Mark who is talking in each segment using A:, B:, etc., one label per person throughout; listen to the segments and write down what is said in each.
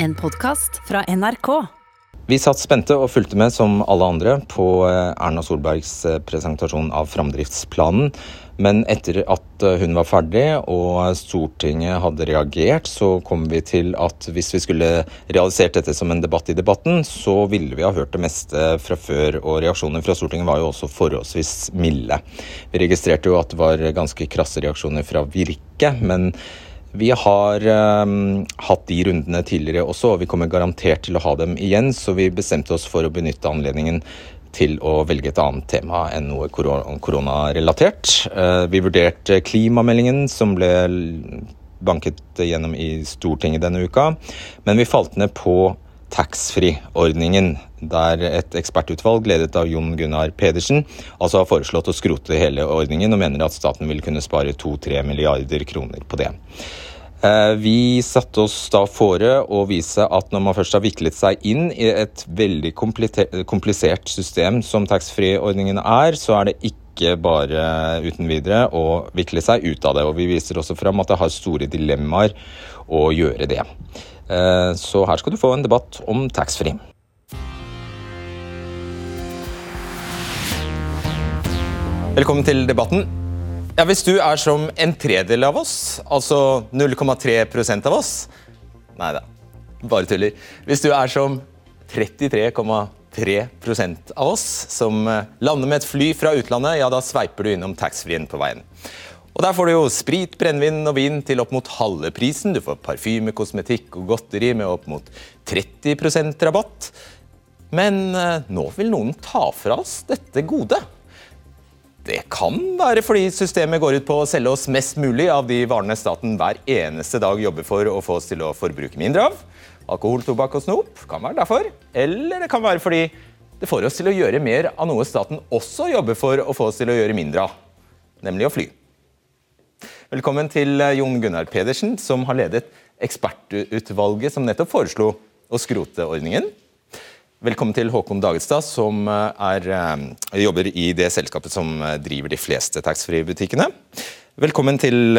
A: En podkast fra NRK.
B: Vi satt spente og fulgte med som alle andre på eh, Erna Solbergs eh, presentasjon av framdriftsplanen. Men etter at eh, hun var ferdig og Stortinget hadde reagert, så kom vi til at hvis vi skulle realisert dette som en debatt i debatten, så ville vi ha hørt det meste fra før. Og reaksjonene fra Stortinget var jo også forholdsvis milde. Vi registrerte jo at det var ganske krasse reaksjoner fra Virke. men vi har um, hatt de rundene tidligere også, og vi kommer garantert til å ha dem igjen. Så vi bestemte oss for å benytte anledningen til å velge et annet tema enn noe koronarelatert. Uh, vi vurderte klimameldingen som ble banket gjennom i Stortinget denne uka, men vi falt ned på taxfree-ordningen, der et ekspertutvalg ledet av Jon Gunnar Pedersen altså har foreslått å skrote hele ordningen, og mener at staten vil kunne spare 2-3 milliarder kroner på det. Eh, vi satte oss da fore å vise at når man først har viklet seg inn i et veldig komplisert system som taxfree-ordningen er, så er det ikke bare uten videre å vikle seg ut av det. Og vi viser også fram at det har store dilemmaer å gjøre det. Eh, så her skal du få en debatt om taxfree. Velkommen til debatten. Ja, Hvis du er som en tredel av oss, altså 0,3% av oss Nei da, bare tuller. Hvis du er som 33,3% av oss som eh, lander med et fly fra utlandet, ja, da sveiper du innom taxfree-en på veien. Og Der får du jo sprit, brennevin og vin til opp mot halve prisen. Du får parfyme, kosmetikk og godteri med opp mot 30% rabatt. Men eh, nå vil noen ta fra oss dette gode. Det kan være fordi systemet går ut på å selge oss mest mulig av de varene staten hver eneste dag jobber for å få oss til å forbruke mindre av. Alkohol, tobakk og snop kan være derfor. Eller det kan være fordi det får oss til å gjøre mer av noe staten også jobber for å få oss til å gjøre mindre av, nemlig å fly. Velkommen til eh, Jon Gunnar Pedersen, som har ledet ekspertutvalget som nettopp foreslo å skrote ordningen. Velkommen til Håkon Dagestad, som eh, er, eh, jobber i det selskapet som driver de fleste taxfree-butikkene. Velkommen til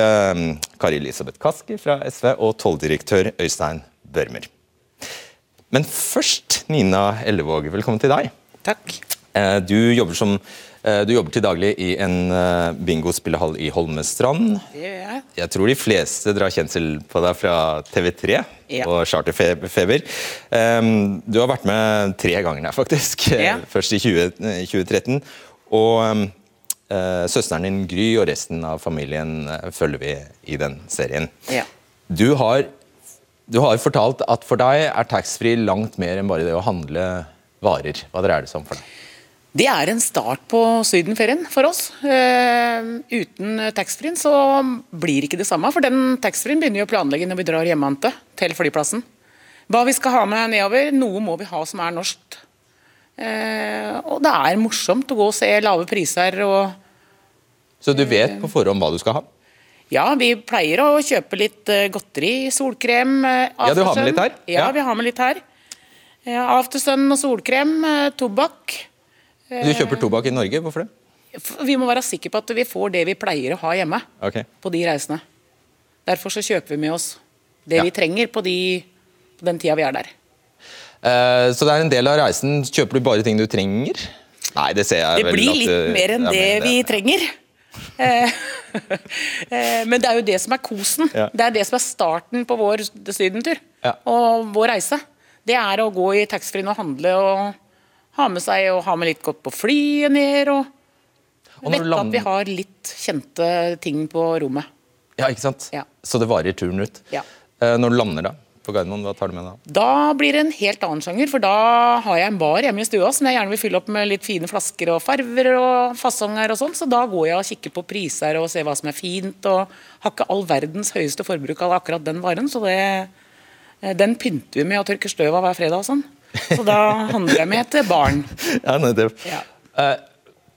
B: Kari Elisabeth Kaski fra SV og tolldirektør Øystein Børmer. Men først, Nina Ellevåg, velkommen til deg.
C: Takk.
B: Du jobber som Eh, du jobber til daglig i en eh, bingospillehall i Holmestrand.
C: Det gjør jeg.
B: Jeg tror de fleste drar kjensel på deg fra TV3 ja. og Charterfeber. Du har vært med tre ganger der, faktisk. Ja. Først i 20, 2013. Og søsteren din Gry og resten av familien følger vi i den serien.
C: Ja.
B: Du, har, du har fortalt at for deg er taxfree langt mer enn bare det å handle varer. Hva dreier det seg om for deg?
C: Det er en start på sydenferien for oss. Uh, uten taxfree-en så blir ikke det samme. For den taxfree-en begynner vi å planlegge når vi drar hjemmefra til flyplassen. Hva vi skal ha med nedover. Noe må vi ha som er norsk. Uh, og det er morsomt å gå og se lave priser og
B: Så du vet på forhånd hva du skal ha?
C: Ja, vi pleier å kjøpe litt eh, godteri, solkrem.
B: Ja, du har med litt her?
C: Ja, ja. vi har med litt her. Aftersun og solkrem, tobakk.
B: Du kjøper tobakk i Norge, hvorfor det?
C: Vi må være sikre på at vi får det vi pleier å ha hjemme
B: okay.
C: på de reisene. Derfor så kjøper vi med oss det ja. vi trenger på, de, på, den tida vi er der.
B: Uh, så det er en del av reisen. Kjøper du bare ting du trenger? Nei, det ser jeg
C: det vel blir litt mer enn det, det vi trenger. Eh, eh, men det er jo det som er kosen. Ja. Det er det som er starten på vår sydentur
B: ja.
C: og vår reise. Det er å gå i taxfree-en og handle og ha med seg og ha med litt godt på flyet ned. og, Vette vet land... at vi har litt kjente ting på rommet.
B: Ja, ikke sant?
C: Ja.
B: Så det varer turen ut.
C: Ja.
B: Eh, når du lander da, på Gardermoen, hva tar du med da?
C: Da blir det en helt annen sjanger, for da har jeg en bar hjemme i stua som jeg gjerne vil fylle opp med litt fine flasker og farver og fasonger og sånn, så da går jeg og kikker på priser og ser hva som er fint, og har ikke all verdens høyeste forbruk av akkurat den varen, så det, eh, den pynter vi med og tørker støv av hver fredag og sånn. Så da handler jeg med et barn.
B: Ja, nettopp.
C: Ja.
B: Uh,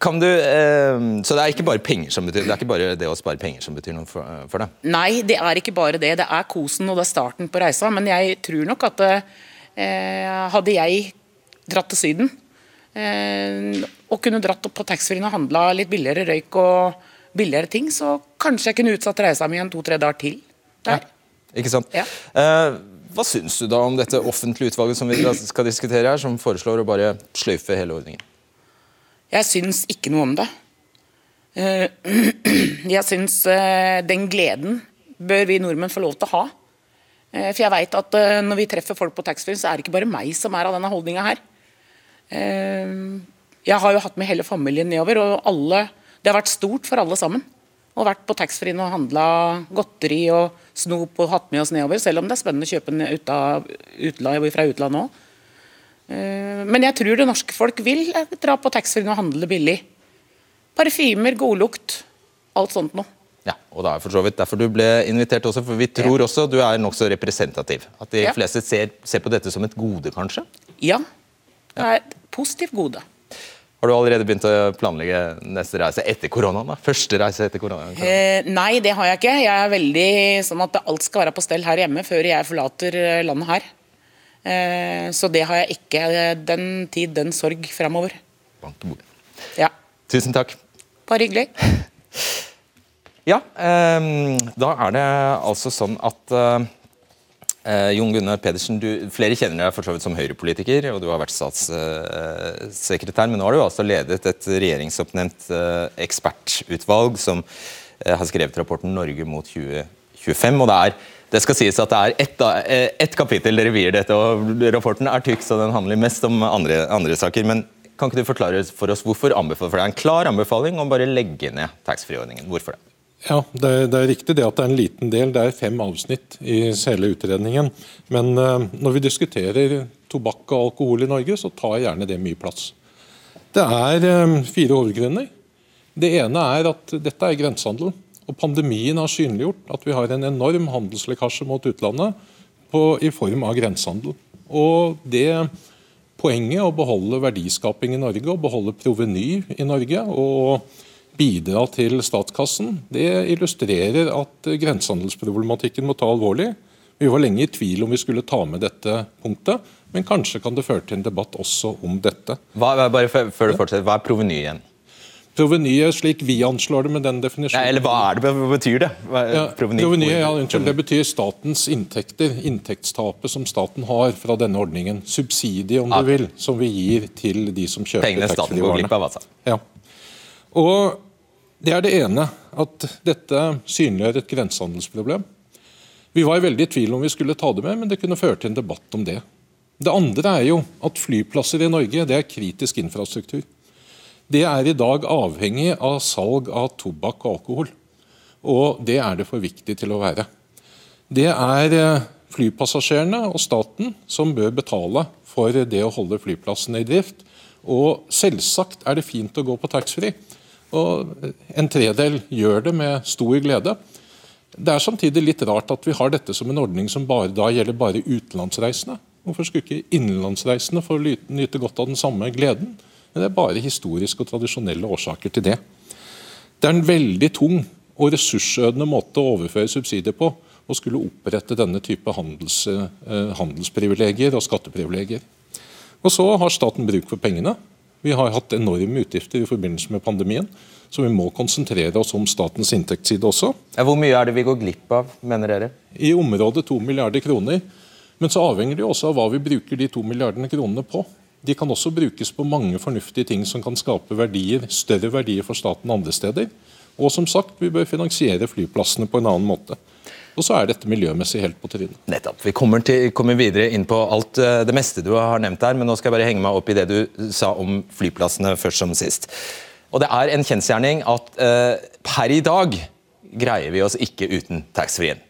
B: kan du, uh, så det er ikke bare penger som betyr, det er ikke bare det å spare penger som betyr noe for, uh, for deg?
C: Nei, det er ikke bare det. Det er kosen og det er starten på reisa. Men jeg tror nok at hadde jeg dratt til Syden og kunne dratt opp på taxfree-en og handla litt billigere røyk og billigere ting, så kanskje jeg kunne utsatt reisa mi en to-tre dager til der.
B: Ja, ikke sant?
C: Ja.
B: Hva syns du da om dette offentlige utvalget som vi skal diskutere her, som foreslår å bare sløyfe hele ordningen?
C: Jeg syns ikke noe om det. Eh, jeg syns eh, den gleden bør vi nordmenn få lov til å ha. Eh, for jeg vet at når vi treffer folk på taxfree, så er det ikke bare meg som er av denne holdninga her. Jeg har jo hatt med hele familien nedover, og alle Det har vært stort for alle sammen. Og vært på taxfree og handla godteri og snop og hatt med oss nedover, selv om det er spennende å kjøpe den fra utlandet òg. Men jeg tror det norske folk vil dra på taxfree og handle billig. Parfymer, godlukt, alt sånt noe.
B: Ja, og det er for så vidt derfor du ble invitert også, for vi tror ja. også du er nokså representativ. At de ja. fleste ser, ser, på dette som et gode, kanskje?
C: Ja, det er et positivt gode.
B: Har du allerede begynt å planlegge neste reise etter koronaen? da? Første reise etter koronaen?
C: Eh, nei, det har jeg ikke. Jeg er veldig sånn at alt skal være på stell her hjemme før jeg forlater eh, landet her. Eh, så det har jeg ikke. Den tid, den sorg fremover.
B: Bank bordet.
C: Ja.
B: Tusen takk.
C: Bare hyggelig.
B: Ja, eh, da er det altså sånn at eh, Jon Gunnar Pedersen, du, flere kjenner deg for så vidt som Høyre-politiker, og du har vært statssekretær, men nå har du altså ledet et regjeringsoppnevnt eh, ekspertutvalg som eh, har skrevet rapporten 'Norge mot 2025'. og det er det skal sies at det er ett eh, et kapittel dere vier dette, og rapporten er tykk, så den handler mest om andre, andre saker. men kan ikke du forklare for oss hvorfor anbefaler, for er en klar anbefaling om bare legge ned taxfree-ordningen. Hvorfor det?
D: Ja, det er, det er, riktig det at det er en liten del. Det er fem avsnitt i hele utredningen. Men uh, når vi diskuterer tobakk og alkohol i Norge, så tar gjerne det mye plass. Det er um, fire hovedgrunner. Det ene er at dette er grensehandel. Og pandemien har synliggjort at vi har en enorm handelslekkasje mot utlandet på, i form av grensehandel. Og det poenget å beholde verdiskaping i Norge og beholde proveny i Norge og bidra til statskassen, det illustrerer at grensehandelsproblematikken må ta alvorlig. Vi var lenge i tvil om vi skulle ta med dette punktet, men kanskje kan det føre til en debatt også om dette.
B: Hva, bare før du fortsetter, hva er proveny igjen?
D: Provenyet slik vi anslår det med den definisjonen.
B: Nei, eller hva er det, hva betyr det? Hva
D: ja, provenyet, ja, unnskyld, det betyr statens inntekter, inntektstapet som staten har fra denne ordningen. Subsidie, om du vil, som vi gir til de som kjøper
B: Pengene staten går glipp av, altså.
D: Ja. Og Det er det ene, at dette synliggjør et grensehandelsproblem. Vi var veldig i tvil om vi skulle ta det med, men det kunne føre til en debatt om det. Det andre er jo at flyplasser i Norge det er kritisk infrastruktur. Det er i dag avhengig av salg av tobakk og alkohol. Og det er det for viktig til å være. Det er eh, flypassasjerene og staten som bør betale for det å holde flyplassene i drift. Og selvsagt er det fint å gå på taxfree. Og en tredel gjør det med stor glede. Det er samtidig litt rart at vi har dette som en ordning som bare da gjelder bare utenlandsreisende. Hvorfor skulle ikke innenlandsreisende få nyte godt av den samme gleden? Men det er bare historiske og tradisjonelle årsaker til det. Det er en veldig tung og ressursødende måte å overføre subsidier på å skulle opprette denne type handels, eh, handelsprivilegier og skatteprivilegier. Og så har staten bruk for pengene. Vi har hatt enorme utgifter i forbindelse med pandemien, så vi må konsentrere oss om statens inntektsside også.
B: Hvor mye er det vi går glipp av, mener dere?
D: I området to milliarder kroner. Men så avhenger det også av hva vi bruker de to milliardene kronene på. De kan også brukes på mange fornuftige ting som kan skape verdier, større verdier for staten andre steder. Og som sagt, vi bør finansiere flyplassene på en annen måte. Og så er dette miljømessig helt på trynet.
B: Nettopp. Vi kommer, til, kommer, videre inn på alt eh, det meste du har nevnt her, men nå skal jeg bare henge meg opp i det du sa om flyplassene først som sist. Og Det er en kjensgjerning at eh, per i dag greier vi oss ikke uten taxfree-en.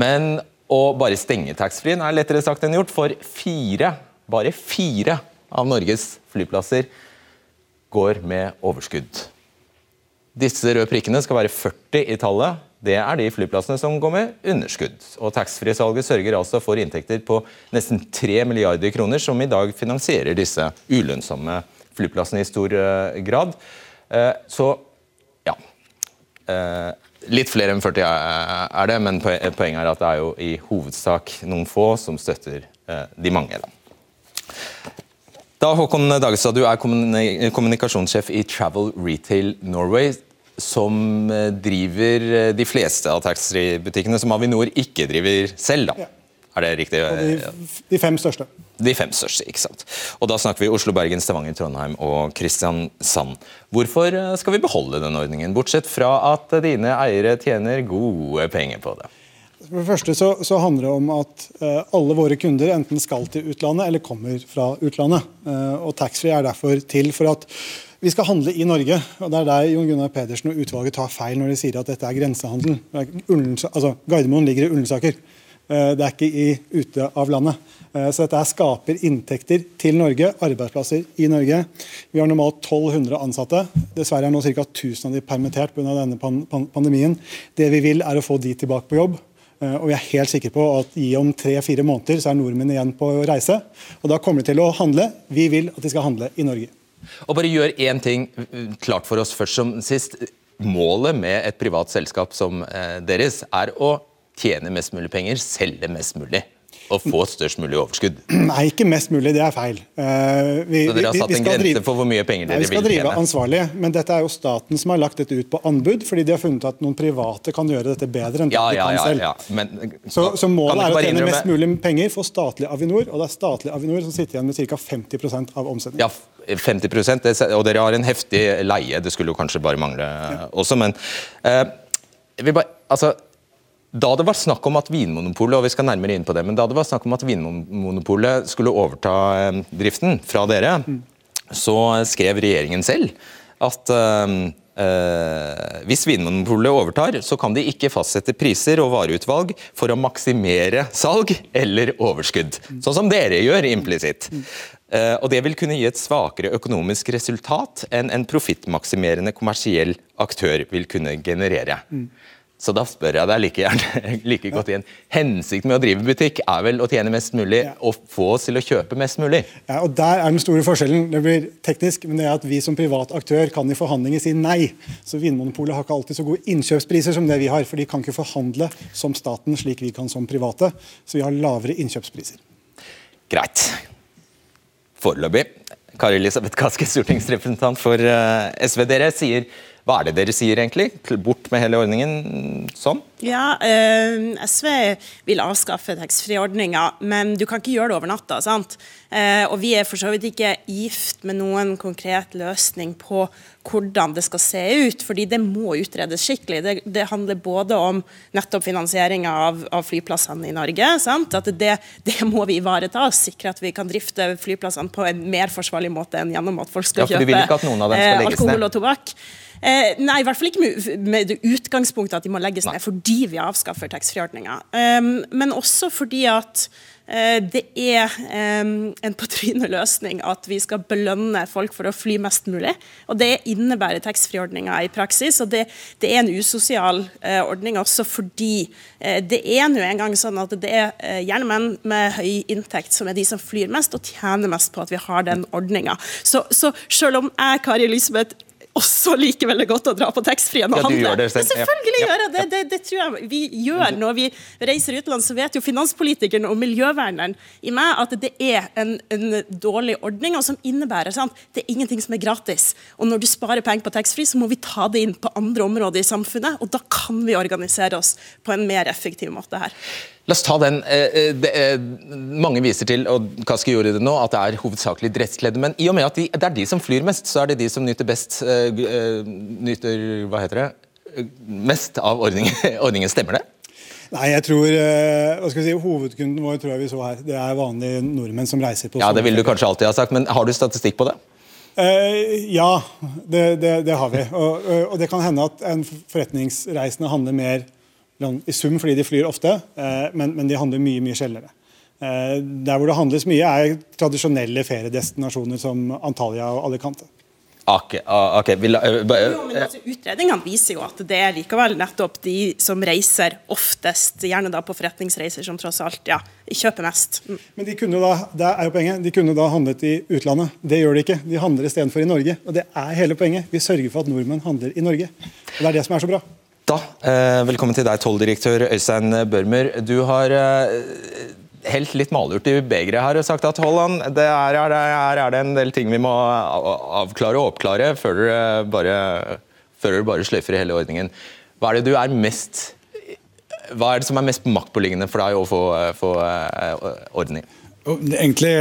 B: Men å bare stenge taxfree-en er lettere sagt enn gjort, for fire, bare fire av Norges flyplasser går med overskudd. Disse røde prikkene skal være 40 i tallet det er de flyplassene som går med underskudd. Og Taxfree-salget sørger altså for inntekter på nesten 3 milliarder kroner, som i dag finansierer disse ulønnsomme flyplassene i stor uh, grad. Uh, så ja uh, Litt flere enn 40 er det, men poenget er at det er jo i hovedsak noen få som støtter de mange. Da. Da, Håkon Dagestad, du er kommunikasjonssjef i Travel Retail Norway som eh, driver eh, de fleste av taxfree-butikkene, som Avinor ikke driver selv. da. Ja. Er det riktig?
E: De, de fem største.
B: De fem største, ikke sant. Og Da snakker vi Oslo, Bergen, Stavanger, Trondheim og Kristiansand. Hvorfor eh, skal vi beholde den ordningen, bortsett fra at dine eiere tjener gode penger på det?
E: For det første så, så handler det om at uh, alle våre kunder enten skal til utlandet eller kommer fra utlandet. Uh, og Taxfree er derfor til for at vi skal handle i Norge. og Det er der Jon Gunnar Pedersen og utvalget tar feil når de sier at dette er grensehandel. Altså, Gardermoen ligger i Ullensaker. Uh, det er ikke i, ute av landet. Så dette skaper inntekter til Norge, arbeidsplasser i Norge. Vi har normalt 1200 ansatte. Dessverre er nå ca. 1000 av de permittert pga. denne pandemien. Det vi vil er å få de tilbake på jobb. Eh, og vi er helt sikre på at i om tre-fire måneder så er nordmenn igjen på reise. Og da kommer de til å handle. Vi vil at de skal handle i Norge.
B: Og bare gjør én ting klart for oss først som sist. Målet med et privat selskap som eh, deres er å tjene mest mulig penger, selge mest mulig å få størst mulig overskudd?
E: Nei, ikke mest mulig. Det er feil.
B: Uh, vi, så dere har satt en grense drive, for hvor mye penger dere vil tjene?
E: Vi skal drive ansvarlig, men dette er jo staten som har lagt dette ut på anbud, fordi de har funnet at noen private kan gjøre dette bedre enn ja, de kan ja, selv. Ja, men, så, så, målet er å tjene mest mulig penger for statlig Avinor, og det er statlig Avinor som sitter igjen med ca. 50% av omsetningen.
B: Ja, 50 det, og dere har en heftig leie, det skulle jo kanskje bare mangle også, men uh, vi bare, altså da det var snakk om at Vinmonopolet og vi skal nærmere inn på det, men da det var snakk om at Vinmonopolet skulle overta eh, driften fra dere, så skrev regjeringen selv at uh, hvis Vinmonopolet overtar, så kan de ikke fastsette priser og vareutvalg for å maksimere salg eller overskudd. Sånn som dere gjør implisitt. Og Det vil kunne gi et svakere økonomisk resultat enn en profittmaksimerende kommersiell aktør vil kunne generere. Så da spør jeg deg like gjerne like godt igjen. Hensikten med å drive butikk er vel å tjene mest mulig ja. og få oss til å kjøpe mest mulig?
E: Ja, og Der er den store forskjellen. Det blir teknisk, men det er at vi som privat aktør kan i forhandlinger si nei. Så Vinmonopolet har ikke alltid så gode innkjøpspriser som det vi har. For de kan ikke forhandle som staten slik vi kan som private. Så vi har lavere innkjøpspriser.
B: Greit. Foreløpig. Kari Elisabeth Kaski, stortingsrepresentant for eh, SV. Dere sier hva er det dere sier egentlig? Bort med hele ordningen sånn?
F: Ja, eh, SV vil avskaffe taxfree-ordninga, men du kan ikke gjøre det over natta. sant? Eh, og vi er for så vidt ikke gift med noen konkret løsning på hvordan det skal se ut, fordi det må utredes skikkelig. Det, det handler både om nettopp finansieringa av, av, flyplassene i Norge. sant? At det, det må vi ivareta, sikre at vi kan drifte flyplassene på en mer forsvarlig måte enn gjennom at folk skal
B: ja, kjøpe eh,
F: alkohol og tobakk. Eh, nei, i hvert fall ikke med, med det utgangspunktet at de må legges ned fordi vi avskaffer taxfree-ordninga. Um, men også fordi at uh, det er um, en på trynet løsning at vi skal belønne folk for å fly mest mulig. Og det innebærer taxfree-ordninga i praksis. Og det, det er en usosial uh, ordning også fordi uh, det er nå engang sånn at det er gjerne menn med høy inntekt som er de som flyr mest og tjener mest på at vi har den ordninga. Så, så selv om jeg, Kari Elisabeth, også liker veldig godt å dra på taxfree og ja, handle. Det ja, Selvfølgelig ja. gjør jeg det. det. Det tror jeg vi gjør når vi reiser utenlands. Så vet jo finanspolitikeren og miljøverneren i meg at det er en, en dårlig ordning, og som innebærer sant? det er ingenting som er gratis. Og når du sparer penger på taxfree, så må vi ta det inn på andre områder i samfunnet, og da kan vi organisere oss på en mer effektiv måte her.
B: La oss ta den. Eh, eh, mange viser til og Kaski gjorde det nå, at det er hovedsakelig dresskledde. Men i og med at de, det er de som flyr mest, så er det de som nyter best eh, nyter, hva heter det, mest av ordningen. ordningen. Stemmer det?
E: Nei, jeg tror, hva skal vi si, Hovedkunden vår tror jeg vi så her, det er vanlige nordmenn som reiser på
B: Ja, Det vil du kanskje alltid ha sagt, men har du statistikk på det?
E: Uh, ja, det, det, det, har vi. Og, og, det kan hende at en forretningsreisende handler mer i sum fordi de flyr ofte, eh, men, men de handler mye mye sjeldnere. Eh, der hvor det handles mye, er tradisjonelle feriedestinasjoner som Antalya og Alicante.
B: Okay, ah, okay. Vil, uh,
F: jo, men altså, Utredningene viser jo at det er likevel nettopp de som reiser oftest, gjerne da på forretningsreiser, som tross alt ja, kjøper mest. Mm.
E: Men de kunne da det er jo poenget, de kunne da handlet i utlandet. Det gjør de ikke. De handler istedenfor i Norge. Og det er hele poenget. Vi sørger for at nordmenn handler i Norge. Og Det er det som er så bra.
B: Da, eh, Velkommen til deg, tolldirektør Øystein Børmer. Du har eh, helt litt malurt i begeret her og sagt at Holland, det er, er, er, er, det en del ting vi må avklare og oppklare før dere bare, før dere bare sløyfer hele ordningen. Hva er det du er mest hva er det som er mest maktpåliggende for deg å få, få orden i?
G: Egentlig,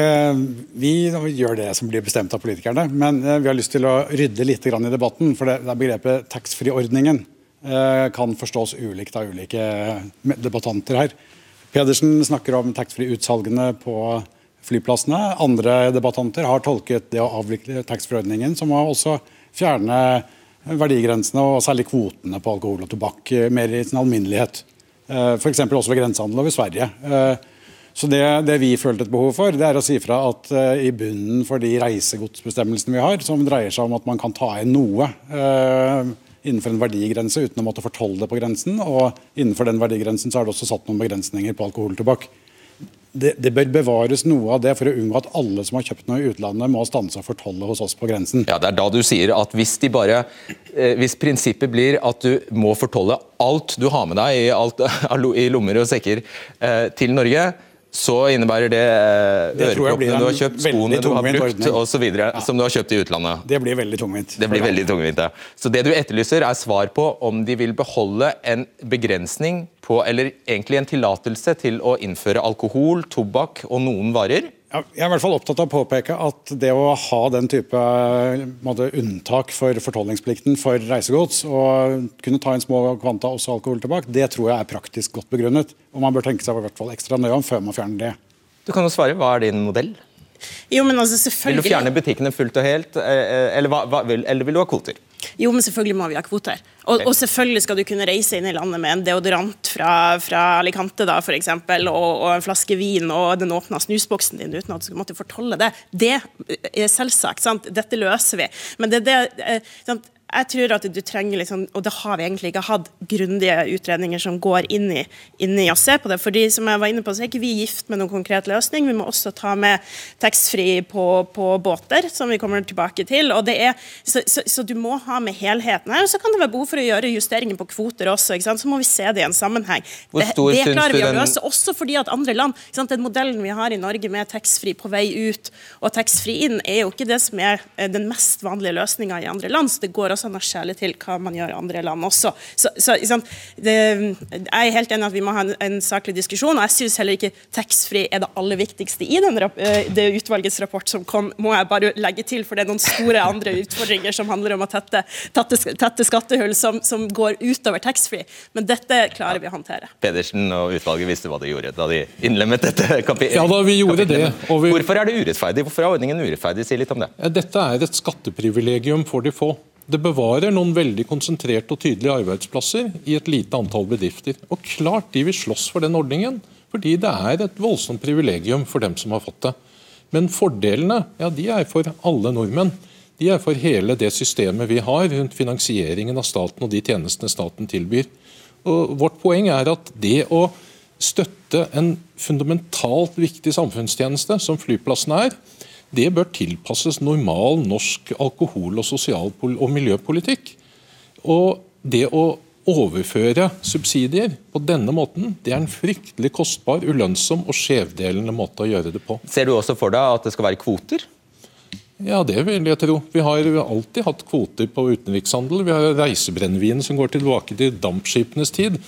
G: Vi gjør det som blir bestemt av politikerne, men vi har lyst til å rydde litt i debatten. for det, er Begrepet taxfree-ordningen kan forstås ulikt av ulike debattanter her. Pedersen snakker om taxfree-utsalgene på flyplassene. Andre debattanter har tolket det å avvikle taxfree-ordningen som å også fjerne verdigrensene og særlig kvotene på alkohol og tobakk mer i sin alminnelighet. Eh, F.eks. også ved grensehandel over Sverige. Eh, så det, det, vi følte et behov for, det er å si fra at i bunnen for de reisegodsbestemmelsene vi har, som dreier seg om at man kan ta inn noe innenfor en verdigrense uten å måtte fortolle det på grensen, og innenfor den verdigrensen så er det også satt noen begrensninger på alkohol og tobakk det, det, bør bevares noe av det for å unngå at alle som har kjøpt noe i utlandet, må stanse og fortolle hos oss på grensen.
B: Ja, Det er da du sier at hvis, de bare, eh, hvis prinsippet blir at du må fortolle alt du har med deg i, alt, i lommer og sekker eh, til Norge, så innebærer det, det øreproppene du har kjøpt, skoene du har brukt osv. Ja. som du har kjøpt i utlandet.
G: Det blir veldig tungvint.
B: Det blir veldig tungvint, ja. Så det du etterlyser er svar på om de vil beholde en begrensning på, eller egentlig en tillatelse til å innføre alkohol, tobakk og noen varer
G: jeg er i hvert fall opptatt av å påpeke at det å ha den type måte, unntak for fortollingsplikten for reisegods, og kunne ta inn små kvanta også alkohol tilbake, det tror jeg er praktisk godt begrunnet. Og man bør tenke seg i hvert fall ekstra nøye om før man fjerner det.
B: Du kan jo svare. Hva er din modell?
F: Jo, men altså selvfølgelig...
B: Vil du fjerne butikkene fullt og helt, eh, eh, eller, eller vil du ha kvoter?
F: Jo, men selvfølgelig må vi ha kvoter. Og, og, selvfølgelig skal du kunne reise inn i landet med en deodorant fra, fra Alicante da, for eksempel, og, og, en flaske vin og den åpna snusboksen din uten at du skal måtte fortolle det. Det er selvsagt. sant? Dette løser vi. Men det, det, eh, sant? Jeg tror at du trenger, liksom, og det har vi egentlig ikke hatt, grundige utredninger som går inn i, inn i å se på det. fordi som jeg var inne på, så er ikke vi gift med noen konkret løsning. Vi må også ta med taxfree på, på båter, som vi kommer tilbake til. og det er, så, så, så, du må ha med helheten her. og Så kan det være behov for å gjøre justeringer på kvoter også. Så må vi se det i en sammenheng. Det, det, klarer vi å løse, også fordi at andre land? Den modellen vi har i Norge med taxfree på vei ut og taxfree inn, er jo ikke det som er eh, den mest vanlige løsninga i andre land. så det går også også nasjonale til hva man gjør i andre land også. Så, så det, Jeg er helt enig at vi må ha en, en saklig diskusjon, og jeg syns heller ikke taxfree er det aller viktigste i den, eh, det utvalgets rapport som kom, må jeg bare legge til, for det er noen store andre utfordringer som handler om å tette, tette, tette skattehull som, som, går utover taxfree. Men dette klarer vi å håndtere.
B: Pedersen og utvalget visste hva de gjorde da de innlemmet dette kapitlet.
D: Ja, da vi gjorde det.
B: Vi... Hvorfor er det urettferdig? Hvorfor er ordningen urettferdig? Si litt om det.
D: Dette er et skatteprivilegium for de få. Det bevarer noen veldig konsentrerte og tydelige arbeidsplasser i et lite antall bedrifter. Og klart de vil slåss for den ordningen, fordi det er et voldsomt privilegium for dem som har fått det. Men fordelene ja, de er for alle nordmenn. De er for hele det systemet vi har rundt finansieringen av staten og de tjenestene staten tilbyr. Og vårt poeng er at det å støtte en fundamentalt viktig samfunnstjeneste, som flyplassen er, det bør tilpasses normal norsk alkohol- og sosial- og miljøpolitikk. Og det å overføre subsidier på denne måten, det er en fryktelig kostbar, ulønnsom og skjevdelende måte å gjøre det på.
B: Ser du også for deg at det skal være kvoter?
D: Ja, det vil jeg tro. Vi har alltid hatt kvoter på utenrikshandel. Vi har reisebrennevin som går tilbake til dampskipenes tid.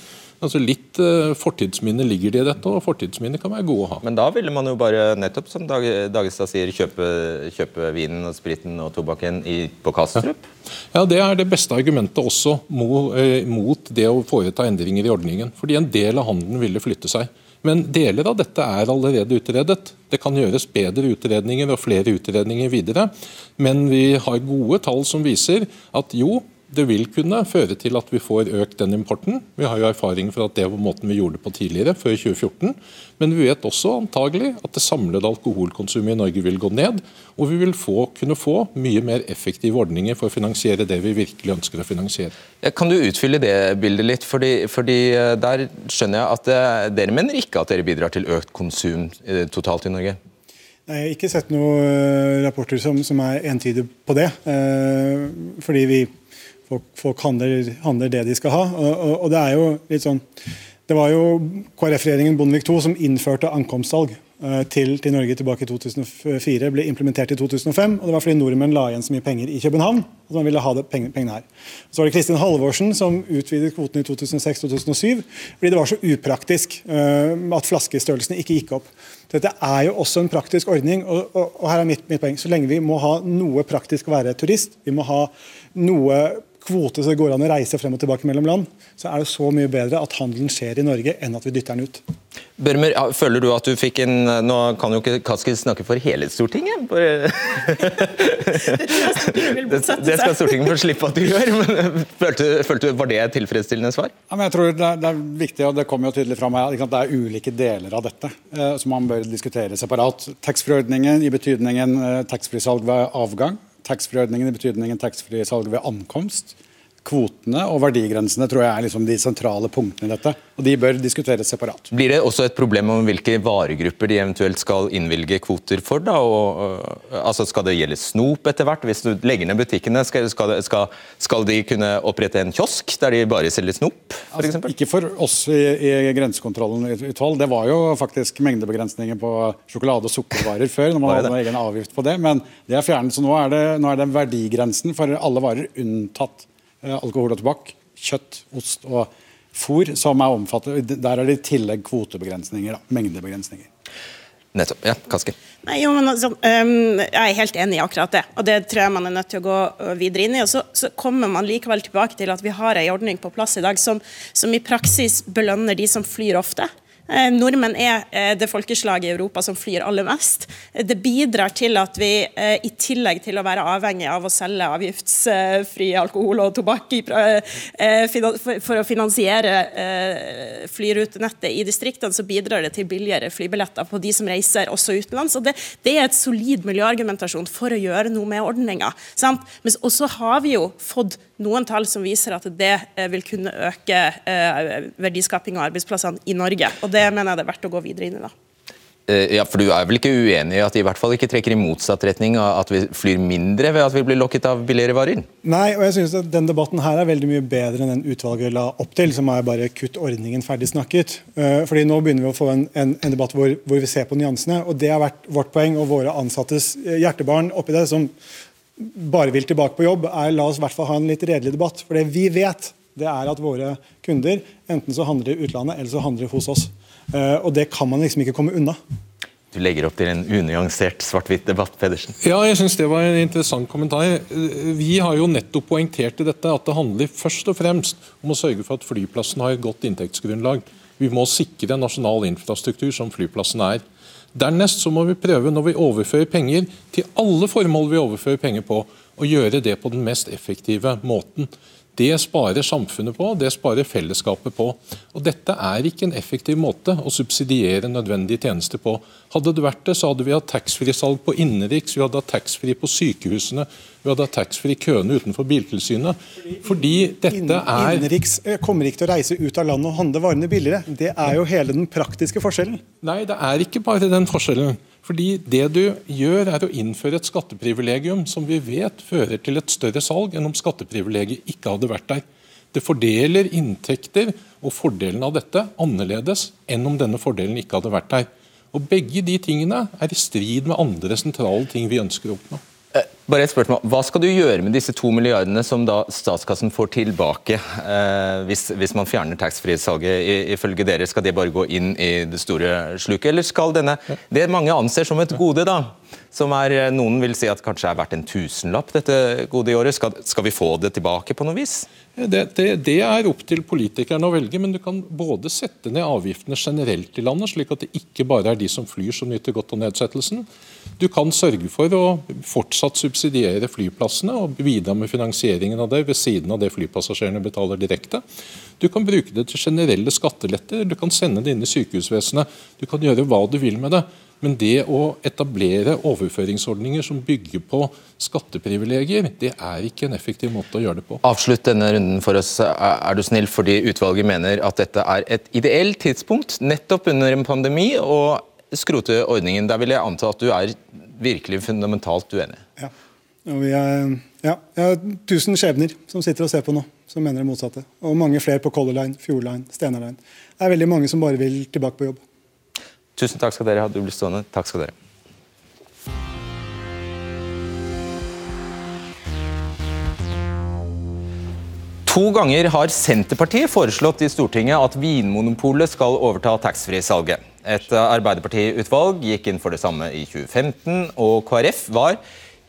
D: Altså Litt uh, fortidsminne ligger det i dette, og fortidsminner kan være gode å ha.
B: Men da ville man jo bare, nettopp som Dag, Dagestad sier, kjøpe, kjøpe, vinen og spriten og tobakken i, på Kastrup?
D: Ja. ja. det er det beste argumentet også mot, eh, mot det å foreta endringer i ordningen. Fordi en del av handelen ville flytte seg. Men deler av dette er allerede utredet. Det kan gjøres bedre utredninger og flere utredninger videre. Men vi har gode tall som viser at jo, det vil kunne føre til at vi får økt den importen. Vi har jo erfaring for at det var måten vi gjorde det på tidligere, før 2014. Men vi vet også antagelig at det samlede alkoholkonsumet i Norge vil gå ned. Og vi vil få, kunne få mye mer effektive ordninger for å finansiere det vi virkelig ønsker å finansiere.
B: Kan du utfylle det bildet litt? Fordi, fordi eh, der skjønner jeg at det, eh, dere mener ikke at dere bidrar til økt konsum eh, totalt i Norge?
E: Nei, Jeg har ikke sett noen rapporter som, som er entydige på det. fordi vi folk, folk handler, handler, det de skal ha. Og, og, og, det er jo litt sånn det var jo KrF-regjeringen Bondevik II som innførte ankomstsalg eh, til, til, Norge tilbake i 2004 ble implementert i 2005. og Det var fordi nordmenn la igjen så mye penger i København at man ville ha det, pengene, her. Så var det Kristin Halvorsen som utvidet kvoten i 2006-2007 fordi det var så upraktisk uh, at flaskestørrelsene ikke gikk opp. Dette er jo også en praktisk ordning. og, og, og her er mitt, mitt poeng. Så lenge vi må ha noe praktisk å være turist, vi må ha noe kvote så det går an å reise frem og tilbake mellom land, så er det så mye bedre at handelen skjer i Norge enn at vi dytter den ut.
B: Børmer, føler du at du fikk en Nå kan jo ikke Kaski snakke for hele Stortinget. Bare... det, skal Stortinget få slippe at du gjør. men følte, følte, Var det et tilfredsstillende svar?
G: Ja, jeg tror det er, det er, viktig, og det kommer jo tydelig fram her, at det er ulike deler av dette eh, som man bør diskutere separat. Taxfree-ordningen i betydningen eh, taxfree-salg ved avgang taxfree-ordningen i betydningen taxfree-salg ved ankomst. Kvotene og verdigrensene tror jeg er liksom de sentrale punktene i dette. og De bør diskuteres separat.
B: Blir det også et problem om hvilke varegrupper de eventuelt skal innvilge kvoter for? da? Og, altså Skal det gjelde snop etter hvert? Hvis du legger ned butikkene, skal, skal, skal, de kunne opprette en kiosk der de bare selger snop? For altså,
G: ikke for oss i, i grensekontrollen utvalg. Det var jo faktisk mengdebegrensninger på sjokolade og sukkervarer før. når man hadde egen avgift på det, Men det er fjernet. så nå er det, nå er det verdigrensen for alle varer unntatt alkohol og tobakk, kjøtt, ost og fôr som er omfattet. Der er det i tillegg kvotebegrensninger, da, mengdebegrensninger.
B: Nettopp. Ja, Kaski.
F: Nei, jo, men altså, um, Jeg er helt enig i akkurat det, og det tror jeg man er nødt til å gå videre inn i. og Så, så kommer man likevel tilbake til at vi har en ordning på plass i dag som, som i praksis belønner de som flyr ofte. Eh, nordmenn er eh, det folkeslaget i Europa som flyr aller mest. Det bidrar til at vi eh, i tillegg til å være avhengig av å selge avgiftsfri alkohol og tobakk for å finansiere flyrutenettet i distriktene, så bidrar det til billigere flybilletter på de som reiser også utenlands. Og det, det er et solid miljøargumentasjon for å gjøre noe med ordninga. Og så har vi jo fått noen tall som viser at det vil kunne øke verdiskaping og arbeidsplassene i Norge. Og det mener jeg det er verdt å gå videre inn i. da.
B: Eh, ja, for Du er vel ikke uenig i at de i hvert fall ikke trekker i motsatt retning, at vi flyr mindre ved at vi blir lokket av billigere varer?
E: Nei, og jeg synes at den debatten her er veldig mye bedre enn den utvalget la opp til, som er bare kutt ordningen ferdig snakket. Eh, fordi Nå begynner vi å få en, en, en debatt hvor, hvor, vi ser på nyansene. og Det har vært vårt poeng og våre ansattes eh, hjertebarn oppi det, som bare vil tilbake på jobb, er la oss i hvert fall ha en litt redelig debatt. For det vi vet, det er at våre kunder enten så handler i utlandet eller så handler hos oss. Eh, og det kan man liksom ikke komme unna.
B: Du legger opp til en unyansert svart-hvitt debatt, Pedersen.
D: Ja, jeg synes det var en interessant kommentar. Vi har jo nettopp poengtert i dette at det handler først og fremst om å sørge for at flyplassen har et godt inntektsgrunnlag. Vi må sikre nasjonal infrastruktur, som flyplassen er. Dernest så må vi prøve, når vi overfører penger til alle formål vi overfører penger på, å gjøre det på den mest effektive måten. Det sparer samfunnet på, det sparer fellesskapet på. Og Dette er ikke en effektiv måte å subsidiere nødvendige tjenester på. Hadde det vært det, så hadde vi hatt taxfree-salg på innenriks, vi hadde hatt taxfree på sykehusene, vi hadde hatt taxfree køene utenfor Biltilsynet. Fordi dette er
E: Innenriks eh, kommer ikke til å reise ut av landet og handle varene billigere. Det er jo hele den praktiske forskjellen.
D: Nei, det er ikke bare den forskjellen. Fordi Det du gjør, er å innføre et skatteprivilegium som vi vet fører til et større salg enn om skatteprivilegiet ikke hadde vært der. Det fordeler inntekter og fordelen av dette annerledes enn om denne fordelen ikke hadde vært der. Og Begge de tingene er i strid med andre sentrale ting vi ønsker å oppnå.
B: Bare et spørsmål. Hva skal du gjøre med disse to milliardene som da statskassen får tilbake eh, hvis, hvis, man fjerner taxfree-salget? Ifølge dere skal det bare gå inn i det store sluket, eller skal denne Det mange anser som et gode, da, som er, eh, noen vil si at kanskje er verdt en tusenlapp, dette gode i året, skal, skal vi få det tilbake på noe vis?
D: Det, det, det, er opp til politikerne å velge, men du kan både sette ned avgiftene generelt i landet, slik at det ikke bare er de som flyr som nyter godt av nedsettelsen. Du kan sørge for å fortsatt subsidiere flyplassene og bidra med finansieringen av det ved siden av det flypassasjerene betaler direkte. Du kan bruke det til generelle skatteletter, du kan sende det inn i sykehusvesenet. Du kan gjøre hva du vil med det. Men det å etablere overføringsordninger som bygger på skatteprivilegier, det er ikke en effektiv måte å gjøre det på.
B: Avslutt denne runden for oss, er du snill, fordi utvalget mener at dette er et ideelt tidspunkt nettopp under en pandemi å skrote ordningen. Der vil jeg anta at du er virkelig fundamentalt uenig.
E: Ja. Og vi er, ja, jeg har tusen skjebner som sitter og ser på nå, som mener det motsatte. Og mange flere på Color Line, Fjord Line, Steinar Line. Det er veldig mange som bare vil tilbake på jobb.
B: Tusen takk skal dere ha. Du blir stående. Takk skal dere. To ganger har Senterpartiet foreslått i Stortinget at Vinmonopolet skal overta taxfree-salget. Et Arbeiderparti-utvalg gikk inn for det samme i 2015, og KrF var,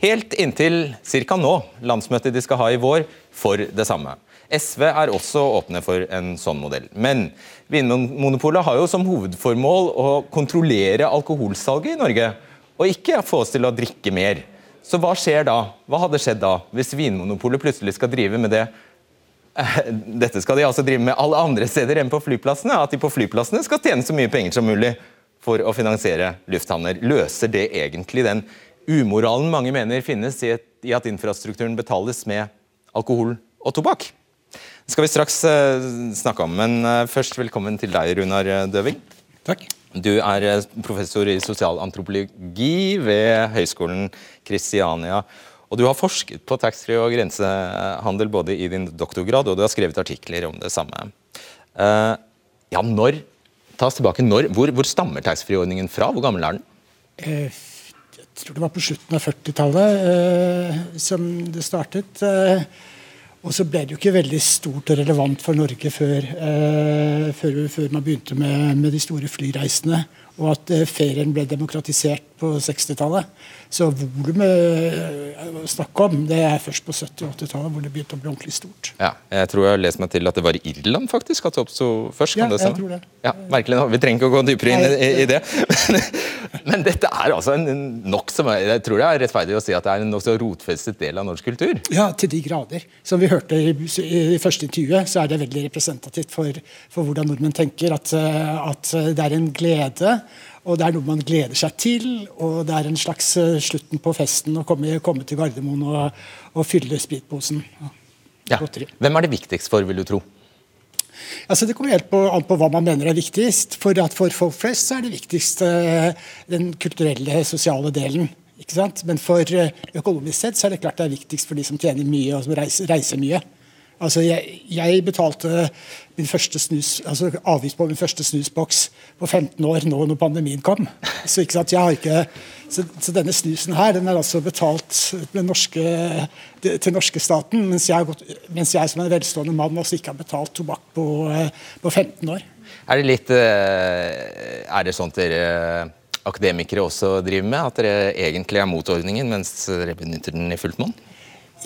B: helt inntil ca. nå, landsmøtet de skal ha i vår, for det samme. SV er også åpne for en sånn modell. Men Vinmonopolet har jo som hovedformål å kontrollere alkoholsalget i Norge, og ikke få oss til å drikke mer. Så hva skjer da? Hva hadde skjedd da, hvis Vinmonopolet plutselig skal drive med det dette skal de altså drive med alle andre steder enn på flyplassene. At de på flyplassene skal tjene så mye penger som mulig for å finansiere lufthavner. Løser det egentlig den umoralen mange mener finnes i, at infrastrukturen betales med alkohol og tobakk? Det skal vi straks uh, snakke om, men uh, først velkommen til deg, Runar Døving.
G: Takk.
B: Du er uh, professor i sosialantropologi ved Høgskolen Kristiania. Og Du har forsket på taxfree og grensehandel både i din doktorgrad og du har skrevet artikler om det samme. Uh, ja, når, ta oss tilbake, når, hvor, hvor stammer taxfree-ordningen fra? Hvor gammel er den?
H: Uh, jeg tror det var på slutten av 40-tallet uh, som det startet. Og så ble det jo ikke veldig stort og relevant for Norge før, før, før man begynte med, med de store flyreisene og at ferien ble demokratisert på 60-tallet. Så volumet å snakke om, det er først på 70- 80-tallet hvor det begynte å bli ordentlig stort.
B: Ja, jeg tror jeg har lest meg til at det var i Irland faktisk at det oppsto først.
H: Kan Ja,
B: det
H: jeg tror det.
B: Ja, merkelig, Vi trenger ikke å gå dypere inn i, i det. Men, men, dette er altså en nok som Jeg tror det er rettferdig å si at det er en nokså rotfestet del av norsk kultur?
H: Ja, til de grader. Som vi hørte i, i første intervjuet, så er det veldig representativt for, for hvordan nordmenn tenker. At, at det er en glede og Det er noe man gleder seg til, og det er en slags uh, slutten på festen å komme, komme til Gardermoen og, og fylle spritposen.
B: Ja. Hvem er det viktigst for, vil du tro?
H: Altså, det kommer helt på, an på hva man mener er viktigst. For, for folk flest er det viktigst uh, den kulturelle, sosiale delen. Ikke sant? Men for uh, økonomisk sett så er det klart det er viktigst for de som tjener mye og som reiser, reiser mye. Altså, jeg, jeg, betalte min første snus, altså avgift på min første snusboks på 15 år nå når pandemien kom. Så, ikke sant, jeg har ikke, så, så denne snusen her den er altså betalt norske, til norske staten, mens jeg, mens jeg, som en velstående mann altså ikke har betalt tobakk på, på 15 år.
B: Er det litt eh, Er det sånn at dere akademikere også driver med? At dere egentlig er mot ordningen, mens dere benytter den i fullt monn?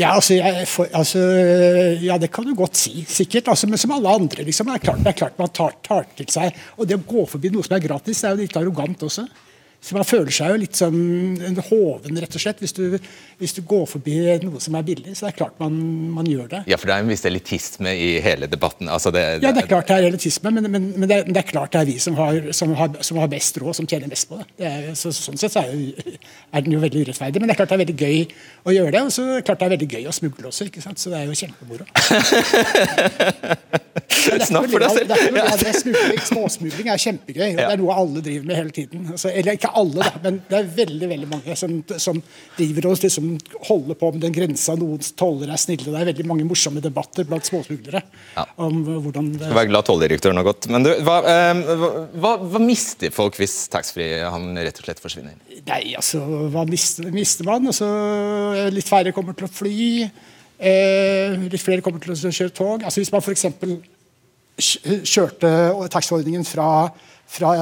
H: Ja, altså, jeg, for, altså, ja, det kan du godt si, sikkert. Altså, men som alle andre. Liksom, det, er klart, det er klart man tar, tar, til seg. Og det å gå forbi noe som er gratis, det er jo litt arrogant også. Så Man føler seg jo litt som en hoven, rett og slett, hvis du, hvis du, går forbi noe som er billig. Så det er klart man, man gjør det.
B: Ja, for det er en viss elitisme i hele debatten. Altså det,
H: det, ja, det er klart det er elitisme, men, men, men, det, er, det, er, klart det er vi som har, som har, som har best råd, som tjener mest på det. det er, så, sånn sett så er, jo, er, den jo veldig urettferdig. Men det er klart det er veldig gøy å gjøre det. Og så er det klart det er veldig gøy å smugle også, ikke sant? så det er jo kjempemoro.
B: Snakk for deg
H: selv. Småsmugling er kjempegøy, og det er noe alle driver med hele tiden. Altså, eller ikke alle, da, men det er veldig veldig mange som, som driver og liksom holder på med den grensa. Noen toller er snille. Det er veldig mange morsomme debatter blant småsmuglere. Ja. om hvordan det...
B: Skal være glad tolldirektøren har gått. Men du, hva, eh, hva, hva, mister folk hvis taxfree han rett og slett forsvinner?
H: Nei, altså, Hva mister, mister man? Altså, litt færre kommer til å fly. Eh, litt flere kommer til å kjøre tog. Altså, hvis man f.eks. kjørte taxiordningen fra fra,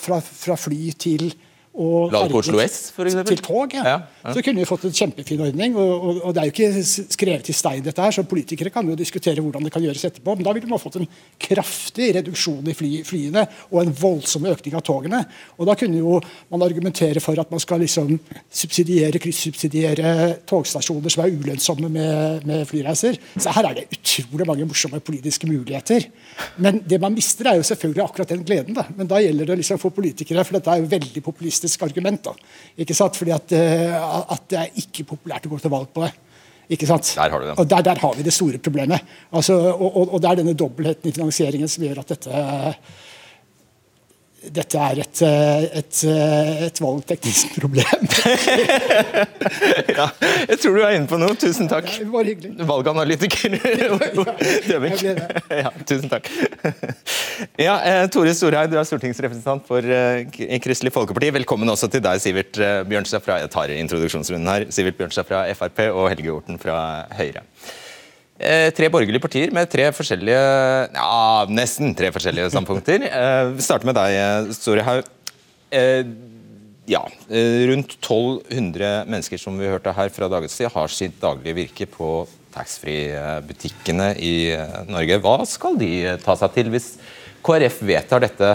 H: fra, fra, fly til og
B: Oslo S, for
H: Til tog, ja. ja, ja. Så kunne vi fått en kjempefin ordning. Og, og, og, det er jo ikke skrevet i stein, dette her, så politikere kan jo diskutere hvordan det kan gjøres etterpå. Men da ville man fått en kraftig reduksjon i fly, flyene og en voldsom økning av togene. Og da kunne jo man argumentere for at man skal liksom subsidiere, kryssubsidiere togstasjoner som er ulønnsomme med, med flyreiser. Så her er det utrolig mange morsomme politiske muligheter. Men det man mister, er jo selvfølgelig akkurat den gleden. Da. Men da gjelder det liksom for politikere, for dette er jo veldig populistisk populistisk argument. da, ikke sant? Fordi at, eh, at det er ikke populært å gå til valg på det. Ikke sant?
B: Der har.
H: Og der, der har vi det store problemet. Altså, og, og, og, det er denne dobbeltheten i finansieringen som gjør at dette dette er et, eh, et, eh, et valgteknisk problem.
B: ja, jeg tror du er inne på noe. Tusen takk.
H: Det var hyggelig.
B: Valganalytiker
H: det.
B: Ja, tusen takk. Ja, eh, Tore Storhaug, du er stortingsrepresentant for Kristelig Folkeparti. Velkommen også til deg, Sivert Bjørnstad fra jeg tar introduksjonsrunden her. Sivert Bjørnstad fra Frp og Helge Orten fra Høyre. Eh, tre borgerlige partier med tre forskjellige ja, nesten tre forskjellige standpunkter. Eh, vi starter med deg, Storehaug. Eh, ja, eh, rundt 1200 mennesker som vi hørte her fra dagens tid, har sitt daglige virke på taxfree-butikkene i Norge. Hva skal de ta seg til hvis KrF vedtar dette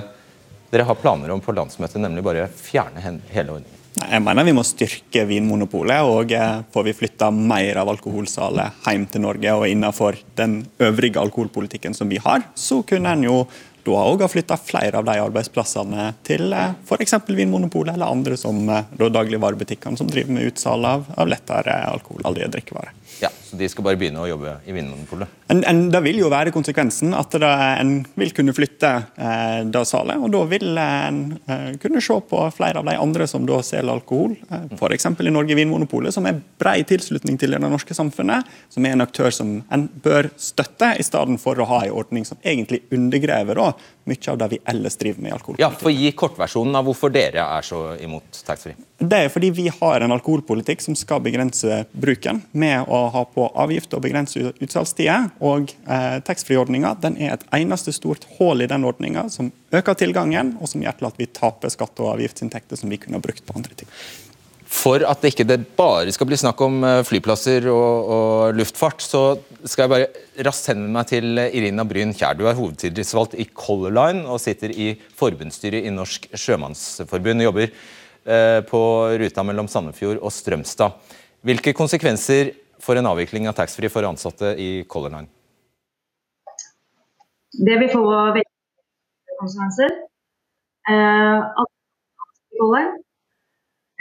B: dere har planer om på landsmøtet, nemlig bare fjerne hele ordningen?
I: Jeg mener vi må styrke Vinmonopolet, og eh, får vi flytta mer av alkoholsalet hjem til Norge og innenfor den øvrige alkoholpolitikken som vi har, så kunne en jo da òg ha flytta flere av de arbeidsplassene til eh, f.eks. Vinmonopolet eller andre som eh, dagligvarebutikkene som driver med utsalg av, lettere alkoholholdige drikkevarer.
B: Ja, så De skal bare begynne å jobbe i Vinmonopolet?
I: En, en, det vil jo være konsekvensen at det, en vil kunne flytte eh, det salet. og Da vil en eh, kunne se på flere av de andre som da selger alkohol. Eh, F.eks. i Norge Vinmonopolet, som er brei tilslutning til det norske samfunnet. Som er en aktør som en bør støtte, i stedet for å ha en ordning som egentlig undergraver da, mye av det vi ellers driver med i alkohol.
B: Ja, for Gi kortversjonen av hvorfor dere er så imot taxfree.
I: Det er fordi vi har en alkoholpolitikk som skal begrense bruken med å ha på avgift og begrense utsalgstider. Og eh, taxfree-ordninga er et eneste stort hull i den ordninga som øker tilgangen, og som gjør til at vi taper skatte- og avgiftsinntekter som vi kunne ha brukt på andre ting.
B: For at det ikke det bare skal bli snakk om eh, flyplasser og, og luftfart, så skal jeg bare raskt henvende meg til Irina Bryn Kjær. Du er hovedtillitsvalgt i Color Line og sitter i forbundsstyret i Norsk Sjømannsforbund. og Jobber på ruta mellom Sandefjord og Strømstad. Hvilke konsekvenser får en avvikling av taxfree for ansatte i Color Line?
J: Det vil få veldig konsekvenser. Eh.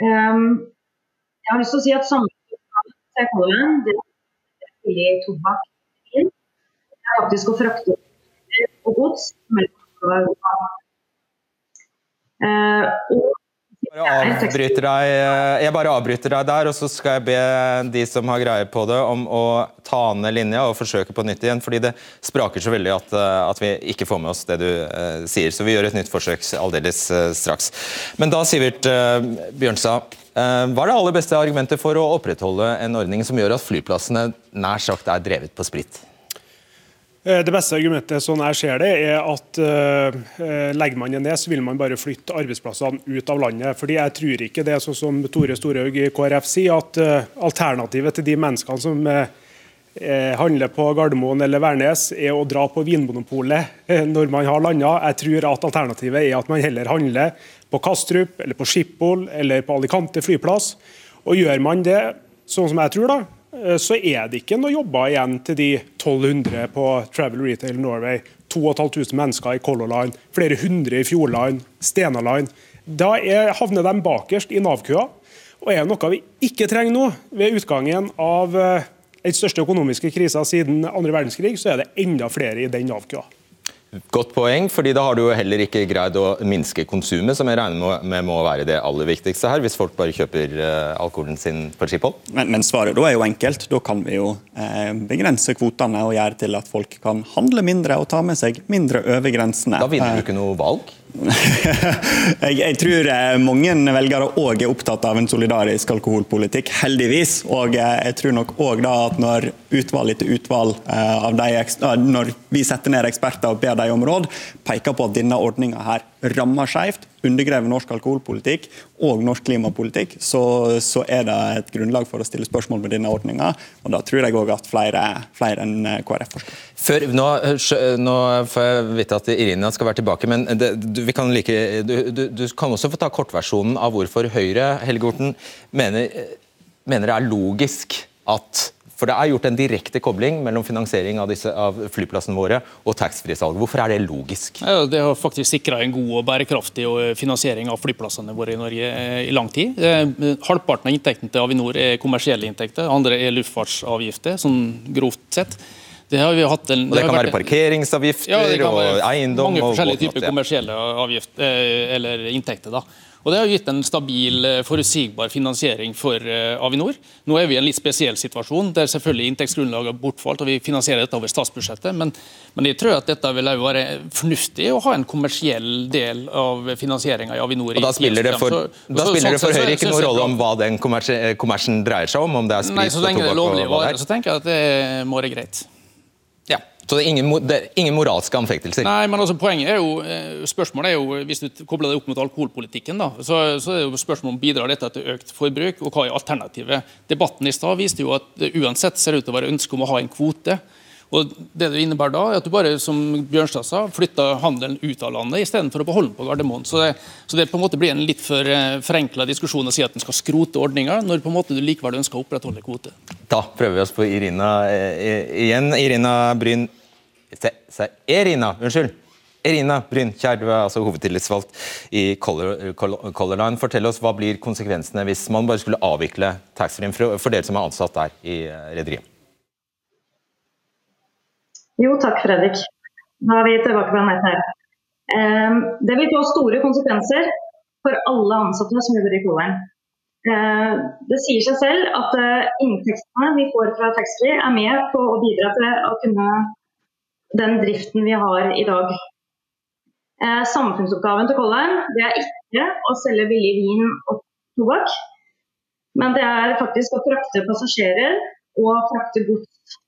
J: Um, jeg har lyst til å si at samfunnet det er billig tobakk det er faktisk å frakte og gods mellom Europa. Eh, og
B: Bare avbryter deg, eh, jeg bare avbryter deg der, og så skal jeg be de som har greie på det, om å ta ned linja og forsøke på nytt igjen. fordi det spraker så veldig at, eh, at vi ikke får med oss det du uh, sier. Så vi gjør et nytt forsøk aldeles uh, straks. Men da, Sivert uh, Bjørnstad, hva er det aller beste argumentet for å opprettholde en ordning som gjør at flyplassene nær sagt er drevet på sprit?
K: Eh, Det beste argumentet sånn jeg ser det, er at uh, legger man det ned, så vil man bare flytte arbeidsplassene ut av landet. Fordi jeg tror ikke det er sånn som Tore Storhaug i KrF sier, at uh, alternativet til de menneskene som uh, handler på Gardermoen eller Værnes, er å dra på Vinmonopolet når man har landa. Jeg tror at alternativet er at man heller handler på Kastrup eller på Schiphol eller på Alicante flyplass. Og gjør man det, sånn som jeg tror, da, så er det ikke noe jobber igjen til de 1200 på Travel Retail Norway, 2500 mennesker i Color Line, flere hundre i Fjordline, Stena Line. Da er, havner de bakerst i Nav-køa. Og er det noe vi ikke trenger nå, ved utgangen av eh, den største økonomiske krisa siden andre verdenskrig, så er det enda flere i den Nav-køa.
B: Godt poeng, fordi da har du jo heller ikke greid å minske konsumet, som jeg regner med må være det aller viktigste her, hvis folk bare kjøper uh, alkoholen sin på Schiphol?
I: Men, men, svaret da er jo enkelt. Da kan vi jo eh, begrense kvotene og gjøre til at folk kan handle mindre og ta med seg mindre over grensene.
B: Da vinner du ikke noe valg?
I: jeg, jeg, tror eh, mange velgere òg er opptatt av en solidarisk alkoholpolitikk, heldigvis. Og eh, jeg tror nok òg at når utvalg etter utvalg eh, av de, når vi setter ned eksperter og ber dem om råd, peker på at denne ordninga her rammer skjevt, undergraver norsk alkoholpolitikk og norsk klimapolitikk, så, så, er det et grunnlag for å stille spørsmål med denne ordninga. Og da tror jeg òg at flere, flere enn KrF forstår.
B: Nå, nå, får jeg vite at Irina skal være tilbake, men det, du, like, du, du, du, kan også få ta kortversjonen av hvorfor Høyre Helge Horten, mener, mener det er logisk at for Det er gjort en direkte kobling mellom finansiering av, disse, av flyplassene våre og taxfree-salg. Hvorfor er det logisk?
L: Ja, det har faktisk sikra en god og bærekraftig finansiering av flyplassene våre i Norge eh, i lang tid. Eh, halvparten av inntektene til Avinor er kommersielle inntekter, andre er luftfartsavgifter, sånn grovt sett. Det har vi hatt en,
B: Og det kan være parkeringsavgifter
L: Ja, det kan
B: og
L: være
B: eiendom
L: Mange forskjellige
B: og,
L: typer kommersielle avgift, eh, eller inntekter. da. Og Det har gitt en stabil, eh, forutsigbar finansiering for eh, Avinor. Nå er vi i en litt spesiell situasjon, der selvfølgelig inntektsgrunnlaget har bortfalt, og vi finansierer dette over statsbudsjettet. Men, men jeg tror at dette vil være fornuftig å ha en kommersiell del av finansieringa i Avinor.
B: Og Da spiller det for,
L: Så-
B: da
L: så-
B: spiller det for Høyre ikke
L: noen
B: rolle om hva den kommersen dreier seg om, om det er
L: Nei,
B: sprit
L: Så
B: og
L: lenge det er
B: lovlig
L: varer, så
B: er.
L: tenker jeg at det må være greit.
B: Så det er ingen, det er ingen moralske anfektelser.
L: Nei, men altså poenget er jo, eh, Spørsmålet er jo, hvis du kobler det opp mot alkoholpolitikken, da, så, så er det jo spørsmålet om bidrar dette til økt forbruk, og hva er alternativet? Debatten i stad viste jo at det uansett ser ut til å være ønske om å ha en kvote. Og Det det innebærer da, er at du bare som Bjørnstad sa, flytter handelen ut av landet istedenfor å beholde den på Gardermoen. Så det, så det på en måte blir en litt for eh, forenkla diskusjon å si at en skal skrote ordninga, når på en måte du likevel ønsker å opprettholde kvote.
B: Da prøver vi oss på Irina eh, igjen. Irina Bryn Erina, unnskyld. Erina Brynkjær, du er altså hovedtillitsvalgt i Color, Color, Color Line. Fortell oss, Hva blir konsekvensene hvis man bare skulle avvikle taxfree-en for, for dere som er ansatt der i eh, rederiet?
J: Jo, takk Fredrik. Da er vi tilbake på nett her. Eh, Det vil få store konsekvenser for alle ansatte som jobber i Colern. Eh, Det sier seg selv at eh, inntektene vi får fra taxfree er med på å bidra til å kunne den driften vi har i dag. Eh, Samfunnsoppgaven til Colern det er ikke å selge billig vin og tobakk, men det er faktisk å frakte passasjerer og frakte gods.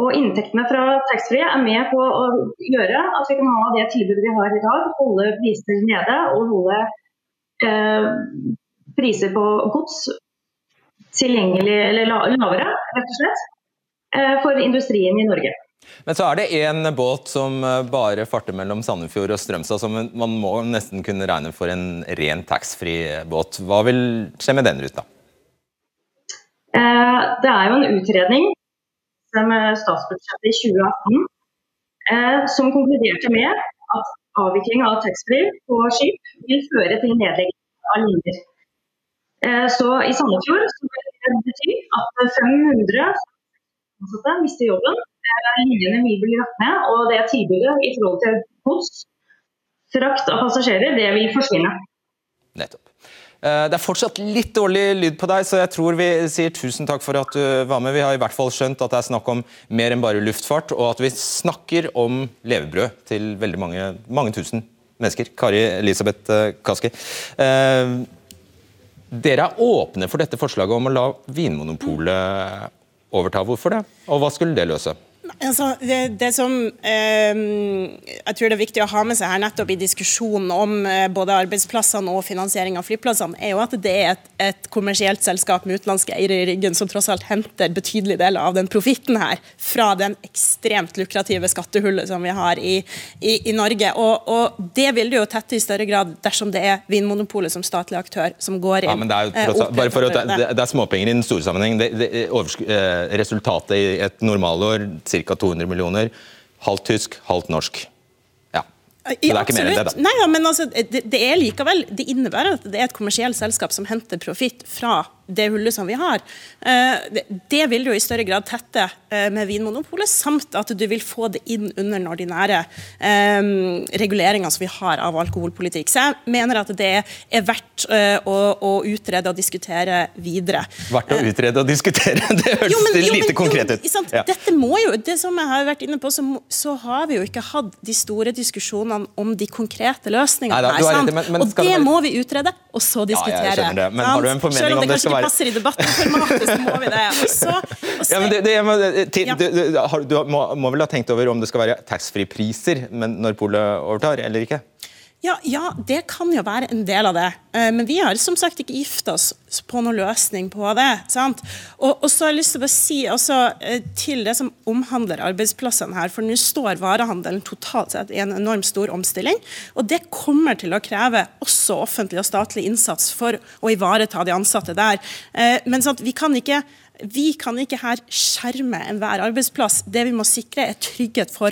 J: Og Inntektene fra taxfree er med på å gjøre at vi kan ha det tilbudet vi har i dag. Holde priser nede og holde eh, priser på gods tilgjengelig eller lavere, rett og slett, eh, for industrien i Norge.
B: Men så er det én båt som eh, bare farter mellom Sandefjord og Strømstad, som man må nesten kunne regne for en ren taxfree-båt. Hva vil skje med den ruta?
J: Eh, det er jo en utredning med statsbudsjettet i 2018 eh, som konkluderte med at avvikling av taxfree på skip vil føre til nedlegging av linjer. Eh, så i Sandefjord så vil det bety at 500 ansatte mister jobben. Linjene vil blir lagt ned, og det tilbudet i forhold til gods, frakt av passasjerer, det vil forsvinne.
B: Nettopp. Eh, Det er fortsatt litt dårlig lyd på deg, så jeg tror vi sier tusen takk for at du var med. Vi har i hvert fall skjønt at det er snakk om mer enn bare luftfart, og at vi snakker om levebrød til veldig mange, mange tusen mennesker. Kari Elisabeth eh, Kaski. Eh, Dere er åpne for dette forslaget om å la Vinmonopolet overta. Hvorfor det? Og hva skulle det løse?
F: Altså, det, det som eh, jeg tror det er viktig å ha med seg her nettopp i diskusjonen om eh, både arbeidsplassene og finansiering av flyplassene, er jo at det er et, et kommersielt selskap med utenlandske eiere i ryggen som tross alt henter betydelige deler av den profitten her fra den ekstremt lukrative skattehullet som vi har i, i, i Norge. Og, og det vil det jo tette i større grad dersom det er Vinmonopolet som statlig aktør som går inn.
B: Ja, men det er
F: eh,
B: tross bare for å, det, det er småpenger i den store sammenheng. Det, eh, resultatet i et normalår ca. 200 millioner. Halvt tysk, halvt norsk. Ja. Så det er ikke mer enn det, da.
F: Nei, men altså, det, det er likevel, det innebærer at det er et kommersielt selskap som henter profitt fra det hullet som vi har. Eh, det, vil jo i større grad tette eh, med Vinmonopolet, samt at du vil få det inn under den ordinære eh, reguleringa som vi har av alkoholpolitikk. Så jeg mener at det er verdt å, å utrede og diskutere videre.
B: Verdt å utrede og diskutere. Det høres
F: Jo, men- jo, men-
B: konkret ut.
F: Jo.
B: Ja.
F: Dette må jo, det som jeg har vært inne på, så, så har vi jo ikke hatt de store diskusjonene om de konkrete løsningene.
B: Nei da,
F: her,
B: rett, men- men
F: og det
B: være-
F: må vi utrede, og så diskutere.
B: Ja, jeg skjønner det, men har du en formening om
F: det
B: skal
F: kanskje
B: være-
F: passer i debattenformatet, så må vi det. Og så,
B: Ja, men det, det, jeg til,
F: Ja.
B: du, du, har- du må, må vel ha tenkt over om det skal være taxfree-priser når polet overtar, eller ikke?
F: Ja, ja, det kan jo være en del av det. Eh, Men vi har som sagt ikke gifta oss på noen løsning på det. sant? Og, og så har jeg lyst til å si også, eh, til det som omhandler arbeidsplassene her, for nå står varehandelen totalt sett i en enormt stor omstilling. Og det kommer til å kreve også offentlig og statlig innsats for å ivareta de ansatte der. Eh, Men sant, vi kan ikke vi kan ikke her skjerme enhver arbeidsplass. Det vi må sikre, er trygghet for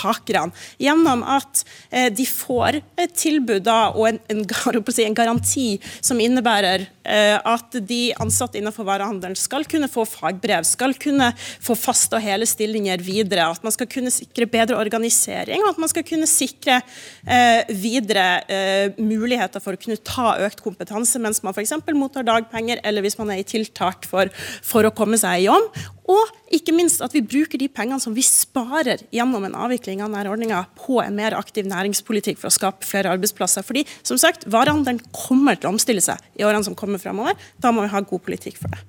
F: arbeidstakerne. Gjennom at eh, de får et tilbud og en, en, en garanti som innebærer at de ansatte innenfor varehandelen skal kunne få fagbrev, skal kunne få faste og hele stillinger videre. At man skal kunne sikre bedre organisering, og at man skal kunne sikre eh, videre eh, muligheter for å kunne ta økt kompetanse mens man f.eks. mottar dagpenger, eller hvis man er i tiltak for, for å komme seg i jobb. Og ikke minst at vi bruker de pengene som vi sparer gjennom en avvikling av denne ordninga, på en mer aktiv næringspolitikk for å skape flere arbeidsplasser. Fordi som sagt, varehandelen kommer til å omstille seg i årene som kommer fremover. Da må vi ha god politikk for det.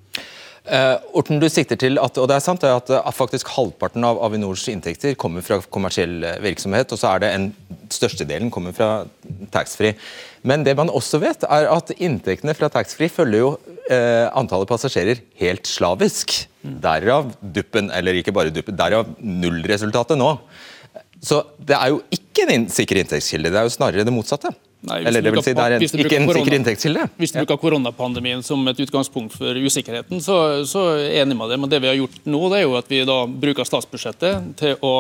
B: Uh, Orten, du sikter til at, og det er sant, at faktisk halvparten av Avinors inntekter kommer fra kommersiell eh, virksomhet, og så er det en størstedelen kommer fra taxfree. Men det man også vet, er at inntektene fra taxfree følger jo uh, antallet passasjerer helt slavisk. Derav duppen, eller ikke bare duppen, derav nullresultatet nå. Så det er jo ikke en sikker inntektskilde, det er jo snarere det motsatte.
L: Nei,
B: Eller det vil si, det er en, ikke en sikker inntektskilde?
L: Hvis du bruker koronapandemien som et utgangspunkt for usikkerheten, så, så er jeg enig med det. Men det vi har gjort nå, det er jo at vi da bruker statsbudsjettet til å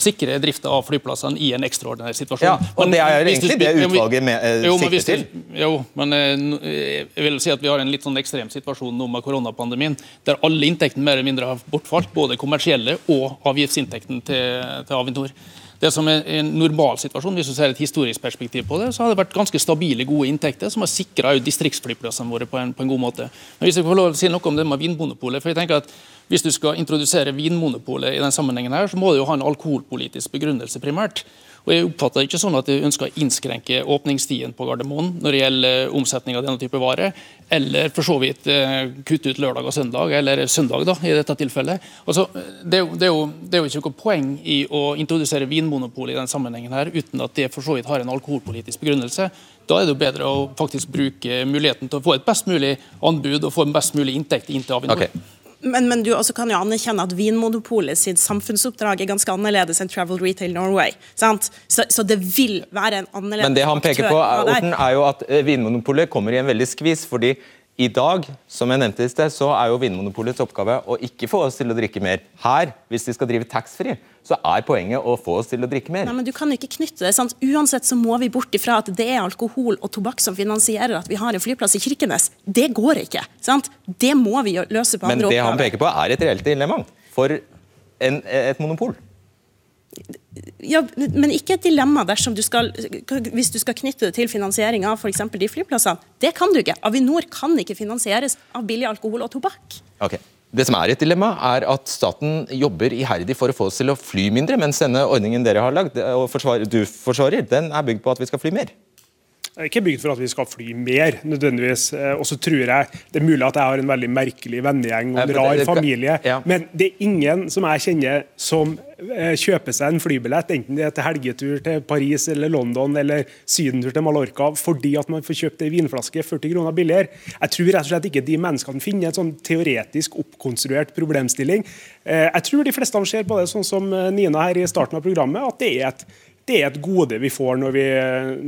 L: sikre drifta av flyplassene i en ekstraordinær situasjon.
B: Ja, og
L: men,
B: Det er egentlig det utvalget med, eh,
L: jo,
B: sikter til.
L: Jo, men eh, jeg vil si at vi har en litt sånn ekstrem situasjon nå med koronapandemien, der alle inntektene mer eller mindre har bortfalt. Både kommersielle og avgiftsinntekten til, til Avinor. Det som er en normal situasjon, hvis du ser et historisk perspektiv på det, så har det vært ganske stabile, gode inntekter som har sikra distriktsflyplassene våre på en, på en, god måte. Men hvis jeg får lov å si noe om det med Vinmonopolet, for jeg tenker at Hvis du skal introdusere Vinmonopolet i den sammenhengen her, så må det jo ha en alkoholpolitisk begrunnelse primært. Og Jeg oppfatter ikke sånn at de ønsker å innskrenke åpningstiden på Gardermoen når det gjelder omsetning av denne type varer, eller for så vidt eh, kutte ut lørdag og søndag, eller søndag da, i dette tilfellet. Altså, det, er jo, det, er jo, det er jo ikke noe poeng i å introdusere Vinmonopolet i den sammenhengen her, uten at det for så vidt har en alkoholpolitisk begrunnelse. Da er det jo bedre å faktisk bruke muligheten til å få et best mulig anbud og få en best mulig inntekt inn til Avinor.
B: Okay.
F: Men, men, du også kan jo anerkjenne at Vinmonopolet sitt samfunnsoppdrag er ganske annerledes enn Travel Retail Norway. Så, så, det vil være en annerledes
B: Men det han peker på, er, Orten, er jo at eh, Vinmonopolet kommer i en veldig skvis. fordi i dag som jeg nevnte i sted, så er jo Vinmonopolets oppgave å ikke få oss til å drikke mer. Her, hvis de skal drive taxfree, så er poenget å få oss til å drikke mer.
F: Nei, men du kan ikke knytte det, sant? Uansett så må vi bort ifra at det er alkohol og tobakk som finansierer at vi har en flyplass i Kirkenes. Det går ikke. sant? Det må vi løse på andre oppgaver.
B: Men det han peker på, er et reelt dilemma for en, et monopol.
F: Ja, men ikke et dilemma dersom du skal, hvis du skal knytte det til finansiering av f.eks. de flyplassene. Det kan du ikke. Avinor kan ikke finansieres av billig alkohol og tobakk.
B: Okay. Det som er et dilemma, er at staten jobber iherdig for å få oss til å fly mindre, mens denne ordningen dere har lagd, og forsvar, du forsvarer, den er bygd på at vi skal fly mer
K: er ikke bygd for at vi skal fly mer, nødvendigvis. Eh, og så tror jeg Det er mulig at jeg har en veldig merkelig vennegjeng og en rar familie, men det er ingen som jeg kjenner som eh, kjøper seg en flybillett, enten det er til helgetur til Paris eller London eller sydentur til Mallorca, fordi at man får kjøpt ei vinflaske 40 kroner billigere. Jeg tror rett og slett ikke de menneskene finner en sånn teoretisk oppkonstruert problemstilling. Eh, jeg tror de fleste ser på det sånn som Nina her i starten av programmet, at det er et det er et gode vi får når vi,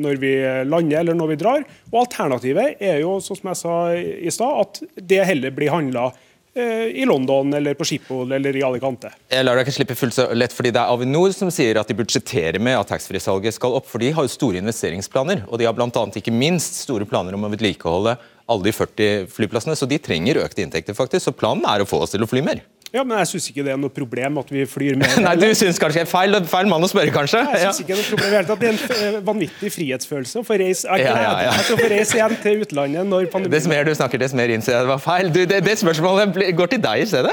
K: når vi, lander eller når vi drar. Og Alternativet er jo, sånn som jeg sa i stad, at det heller blir handla eh, i London eller på Schiphol eller i Alicante.
B: Jeg lar deg ikke slippe fullt så lett, fordi Det er Avinor som sier at de budsjetterer med at taxfree-salget skal opp. for De har jo store investeringsplaner, og de har annet ikke minst store planer om å vedlikeholde alle de 40 flyplassene. Så de trenger økte inntekter, faktisk. Så planen er å få oss til å fly mer.
K: Ja, men jeg syns ikke det er noe problem at vi flyr mer.
B: Nei, Du syns kanskje det er feil, feil mann å spørre, kanskje?
K: Jeg syns ikke det er noe problem Det er en eh, vanvittig frihetsfølelse å få reise, jeg ja, ja, ja. Altså, få reise igjen til utlandet når pandemien
B: Dess mer du snakker, dess mer innser jeg det var feil. Du, det, det, spørsmålet går til deg i stedet.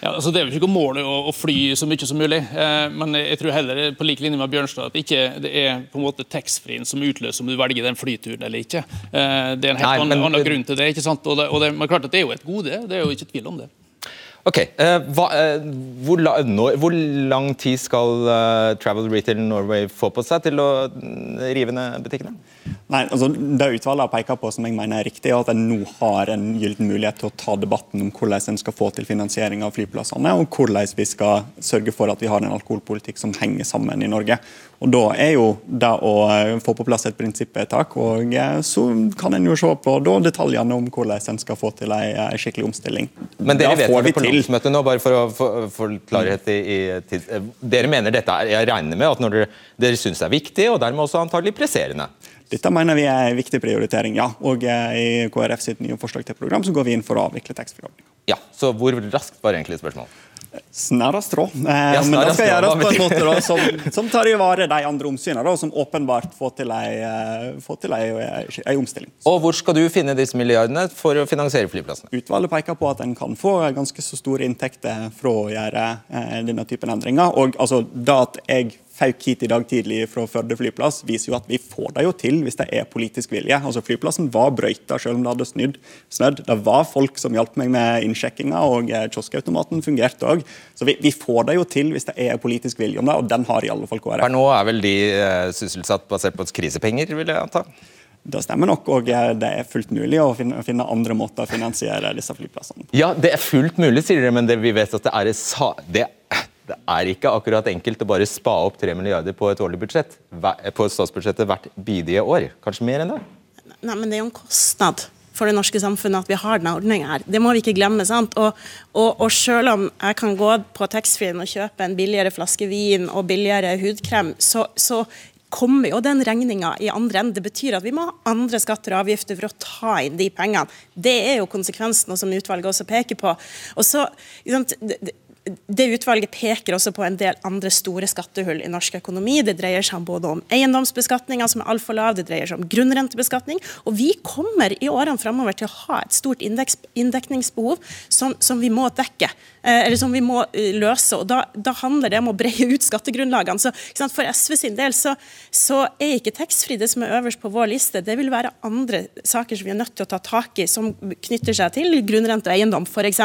L: Ja, altså Det er jo ikke målet å, å, fly så mye som mulig, eh, men jeg tror heller på like linje med Bjørnstad at ikke det er på en måte taxfree-en som utløser om du velger den flyturen eller ikke. Eh, det er en helt Nei, men, annen, grunn til det. ikke sant? Og det, og det, men klart at det er jo et gode, det er jo ikke tvil om det.
B: Ok, uh, hva, uh, hvor, la, når, hvor, lang tid skal uh, Travel Retail Norway få på seg til å mm, rive ned butikkene?
I: Nei, altså Det utvalget har peker på som jeg mener er riktig, er at en nå har en gyllen mulighet til å ta debatten om hvordan en skal få til finansiering av flyplassene, og hvordan vi skal sørge for at vi har en alkoholpolitikk som henger sammen i Norge. Og Da er jo det å eh, få på plass et prinsippvedtak, og eh, så kan en jo se på da, detaljene om hvordan en skal få til en skikkelig omstilling.
B: Men dere vet det på landsmøtet nå, bare for å få klarhet i, i. Dere mener dette er, jeg regner med at dere, dere syns det er viktig, og dermed også antagelig presserende?
I: Dette mener vi er en viktig prioritering, ja. Og eh, i KrF sitt nye forslag til program så går vi inn for å avvikle taxfree-ordninga.
B: Ja, så hvor raskt var egentlig spørsmålet?
I: Snarest råd. Eh,
B: Ja,
I: men det skal gjøres på en måte da, som, som tar i vare de andre omsynene, da, som åpenbart får til ei, eh, omstilling.
B: Og hvor skal du finne disse milliardene for å finansiere flyplassene?
I: Utvalget peker på at en kan få ganske så store inntekter fra å gjøre eh, denne typen endringer. Og altså, det at jeg fauk hit i dag tidlig fra Førde flyplass, viser jo at vi får det jo til hvis det er politisk vilje. Altså Flyplassen var brøyta selv om det hadde snudd. snødd. Det var folk som hjalp meg med innsjekkinga, og eh, kioskautomaten fungerte òg. Så vi, vi får det jo til hvis det er politisk vilje om det, og den har i alle fall KrF.
B: Per nå er vel de eh, sysselsatt basert på krisepenger, vil jeg anta?
I: Det stemmer nok, og eh, det er fullt mulig å finne, andre måter å finansiere disse flyplassene
B: Ja, det er fullt mulig, sier dere, men det, vi vet at det er, det, det er ikke akkurat enkelt å bare spa opp 3 milliarder på et årlig budsjett, på statsbudsjettet hvert bidige år. Kanskje mer enn det?
F: Nei, men det er jo en kostnad for det norske samfunnet at vi har denne ordninga her. Det må vi ikke glemme. sant? Og, og, og selv om jeg kan gå på taxfree-en og kjøpe en billigere flaske vin og billigere hudkrem, så, så kommer jo den regninga i andre enden. Det betyr at vi må ha andre skatter og avgifter for å ta inn de pengene. Det er jo konsekvensen, og som utvalget også peker på. Og så, det- utvalget peker også på en del andre store skattehull i norsk økonomi. Det dreier seg både om eiendomsbeskatninga, som er altfor lav, det dreier seg om grunnrentebeskatning. Og vi kommer i årene framover til å ha et stort indeks, inndekningsbehov som, som vi må dekke. eh, Eller som vi må eh, løse. og Da, da handler det om å breie ut skattegrunnlagene. Så, for SV sin del så, så er ikke taxfree det som er øverst på vår liste. Det vil være andre saker som vi er nødt til å ta tak i, som knytter seg til grunnrente og eiendom f.eks.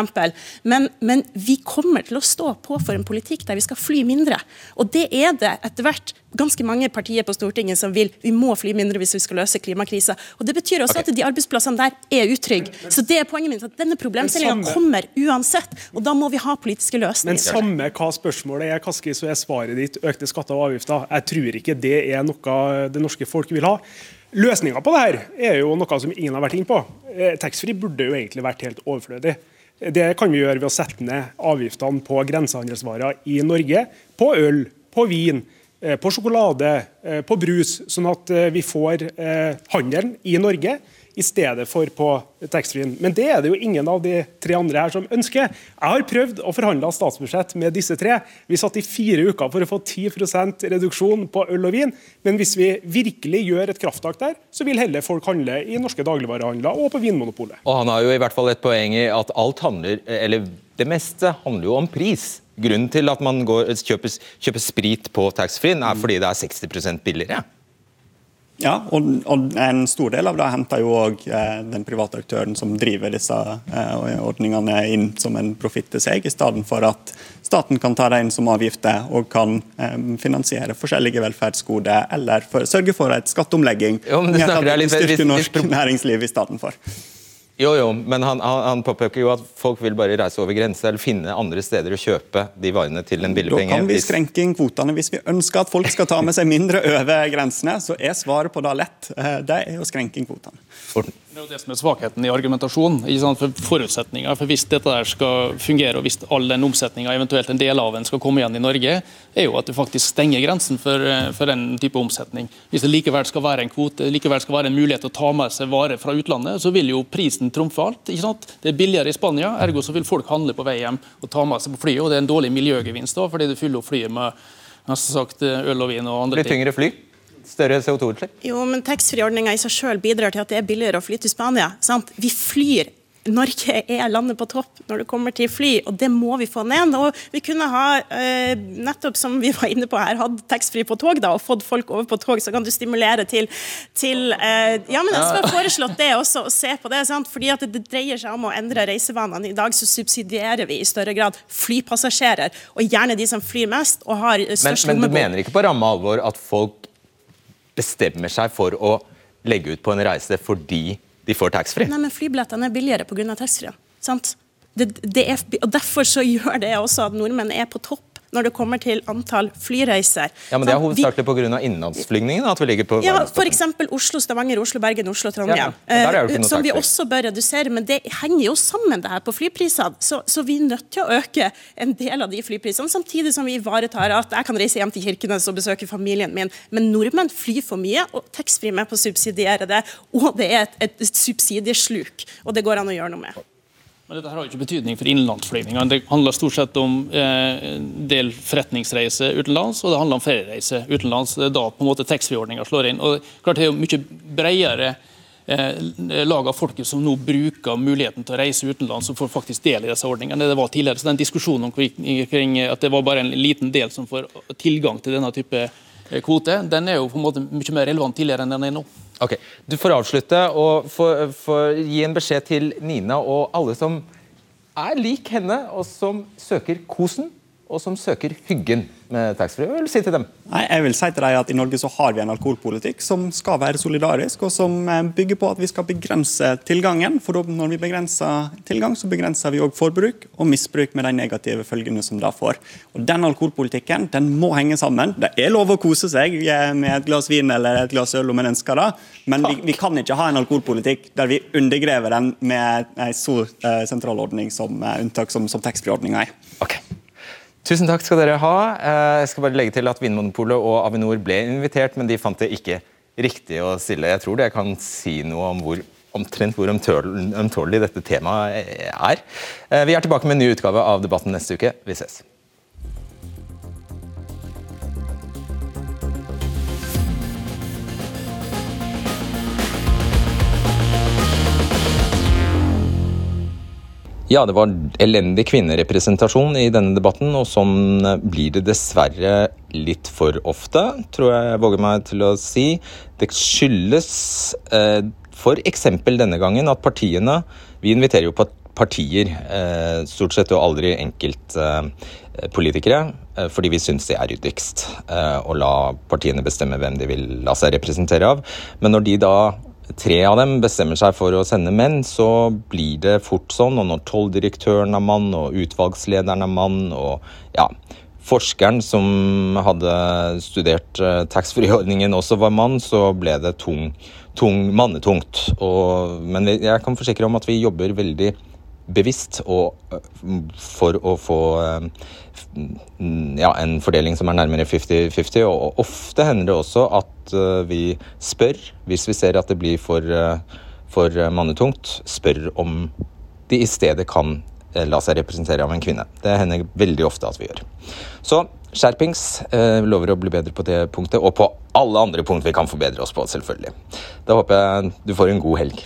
F: Men, men vi kommer til å stå på for en politikk der vi skal fly mindre. Og det er det etter hvert ganske mange partier på Stortinget som vil. Vi må fly mindre hvis vi skal løse klimakrisa. Og det betyr også
K: okay.
F: at de arbeidsplassene der er utrygge. Så det er poenget mitt. at Denne problemstillinga kommer uansett, og da må vi ha politiske løsninger.
K: Men samme hva spørsmålet er, Kaski, så er svaret ditt økte skatter og avgifter. Jeg tror ikke det er noe det norske folk vil ha. Løsninga på det her er jo noe som ingen har vært inne på. Eh, Taxfree burde jo egentlig vært helt overflødig. Det kan vi gjøre ved å sette ned avgiftene på grensehandelsvarer i Norge. På øl, på vin, eh, på sjokolade, eh, på brus. Sånn at eh, vi får handelen i Norge i stedet for på taxfree-en. Men det er det jo ingen av de tre andre her som ønsker. Jeg har prøvd å forhandle statsbudsjett med disse tre. Vi satt i fire uker for å få 10% reduksjon på øl og vin. Men hvis vi virkelig gjør et krafttak der, så vil heller folk handle i norske dagligvarehandler og på Vinmonopolet.
B: Og han har jo i hvert fall et poeng i at alt handler, eller det meste handler jo om pris. Grunnen til at man går, kjøper, kjøper sprit på taxfree er fordi det er 60% billigere.
I: Ja, og, og en stor del av det henter jo òg eh, den private aktøren som driver disse eh, ordningene inn som en profitt til seg, i stedet for at staten kan ta det inn som avgifter og kan eh, finansiere forskjellige velferdsgoder, eller for, sørge for et skatteomlegging.
B: Jo, men du snakker deg litt-
I: styrker
B: hvis-
I: norsk næringsliv i stedet for.
B: Jo, jo, men han, han, han påpeker jo at folk vil bare reise over grensa eller finne andre steder å kjøpe de varene til en billig
I: Da kan vi skrenke inn kvotene. Hvis vi ønsker at folk skal ta med seg mindre over grensene, så er svaret på det lett. Eh, Det er å skrenke inn kvotene.
L: Det er jo det som er svakheten i argumentasjonen. ikke sant? For forutsetninger for hvis dette der skal fungere, og hvis all den omsetninga, eventuelt en del av den, skal komme igjen i Norge, er jo at du faktisk stenger grensen for, eh, for den type omsetning. Hvis det likevel skal være en kvote, likevel skal være en mulighet til å ta med seg varer fra utlandet, så vil jo prisen trumfe alt. ikke sant? Det er billigere i Spania, ergo så vil folk handle på vei hjem og ta med seg på flyet, og det er en dårlig miljøgevinst da, fordi du fyller opp flyet med nesten sagt øl og vin og andre ting.
B: Blir tyngre fly? Større CO2-utslipp?
F: Jo, men taxfree-ordninga i seg selv bidrar til at det er billigere å fly til Spania. Sant? Vi flyr. Norge er landet på topp når det kommer til fly, og det må vi få ned. Og vi kunne ha, eh, nettopp som vi var inne på her, hatt taxfree på tog da, og fått folk over på tog, så kan du stimulere til, til eh, Ja, men SV har foreslått det også, å se på det. Sant? Fordi at det, dreier seg om å endre reisevanene. I dag så subsidierer vi i større grad flypassasjerer, og gjerne de som flyr mest og har
B: Men,
F: størst
B: men du mener ikke på ramme alvor at folk bestemmer seg for å legge ut på en reise fordi de får taxfree?
F: Nei, men flybillettene er billigere pga. taxfree. Sant? Det, og derfor så gjør det også at nordmenn er på topp når det kommer til antall flyreiser.
B: Ja, men Det er hovedsakelig pga. innenlandsflygningene? at vi ligger på
F: Ja. F.eks. Oslo, Stavanger, Oslo, Bergen, Oslo,
B: Ja,
F: Trondheim.
B: ja. Ikke
F: eh, som vi også bør redusere. Men det henger jo sammen det her på flyprisene. Så, så vi er nødt til å øke en del av de flyprisene, samtidig som vi ivaretar at jeg kan reise hjem til Kirkenes og besøke familien min. Men nordmenn flyr for mye, og taxfree er med på å subsidiere det. Og det er et, et subsidiesluk, og det går an å gjøre noe med.
L: Men dette har jo ikke betydning for innenlandsflygningene. Det handler stort sett om eh, del forretningsreiser utenlands, og det handler om feriereiser utenlands. Det er da på en måte taxfree-ordninga slår inn. Og klart Det er jo mye bredere eh, lag av folket som nå bruker muligheten til å reise utenlands og får faktisk del i disse ordningene det var tidligere. Så den diskusjonen omkring kring at det var bare en liten del som får tilgang til denne type eh, kvote, den er jo på en måte mye mer relevant tidligere enn den er nå.
B: Ok, Du får avslutte og for, for gi en beskjed til Nina og alle som er lik henne, og som søker kosen og som søker hyggen med taxfree. Hva vil du si til dem?
I: Nei, jeg vil si til deg at I Norge så har vi en alkoholpolitikk som skal være solidarisk, og som eh, bygger på at vi skal begrense tilgangen. For når vi begrenser tilgang, så begrenser vi òg forbruk og misbruk med de negative følgene som det får. Og Den alkoholpolitikken den må henge sammen. Det er lov å kose seg eh, med et glass vin eller et glass øl om en ønsker det, men vi, vi kan ikke ha en alkoholpolitikk der vi undergrever den med en så eh, sentral ordning som unntak som, som taxfree-ordninga er.
B: Tusen takk skal dere ha. Eh, Jeg skal bare legge til at Vinmonopolet og Avinor ble invitert, men de fant det ikke riktig å stille. Jeg tror det kan si noe om hvor omtrent hvor ømtål- ømtålig dette temaet er. Eh, Vi er tilbake med en ny utgave av Debatten neste uke. Vi ses. Ja, det var elendig kvinnerepresentasjon i denne debatten, og sånn blir det dessverre litt for ofte, tror jeg jeg våger meg til å si. Det skyldes eh, f.eks. denne gangen at partiene Vi inviterer jo på partier, eh, stort sett og aldri enkeltpolitikere, eh, fordi vi syns det er ryddigst eh, å la partiene bestemme hvem de vil la seg representere av. Men når de da tre av dem bestemmer seg for å sende menn, så blir det fort sånn. Og når tolldirektøren er mann, og utvalgslederen er mann, og ja Forskeren som hadde studert eh, taxfree-ordningen også var mann, så ble det tung, tung mannetungt. Og, men jeg kan forsikre om at vi jobber veldig bevisst og, eh, for å få mm, ja, en fordeling som er nærmere 50-50. Og ofte hender det også at eh, vi spør, hvis vi ser at det blir for, for mannetungt, spør om de i stedet kan la seg representere av en kvinne. Det hender veldig ofte at vi gjør. Så skjerpings. Lover å bli bedre på det punktet, og på alle andre punkt vi kan forbedre oss på, selvfølgelig. Da håper jeg du får en god helg.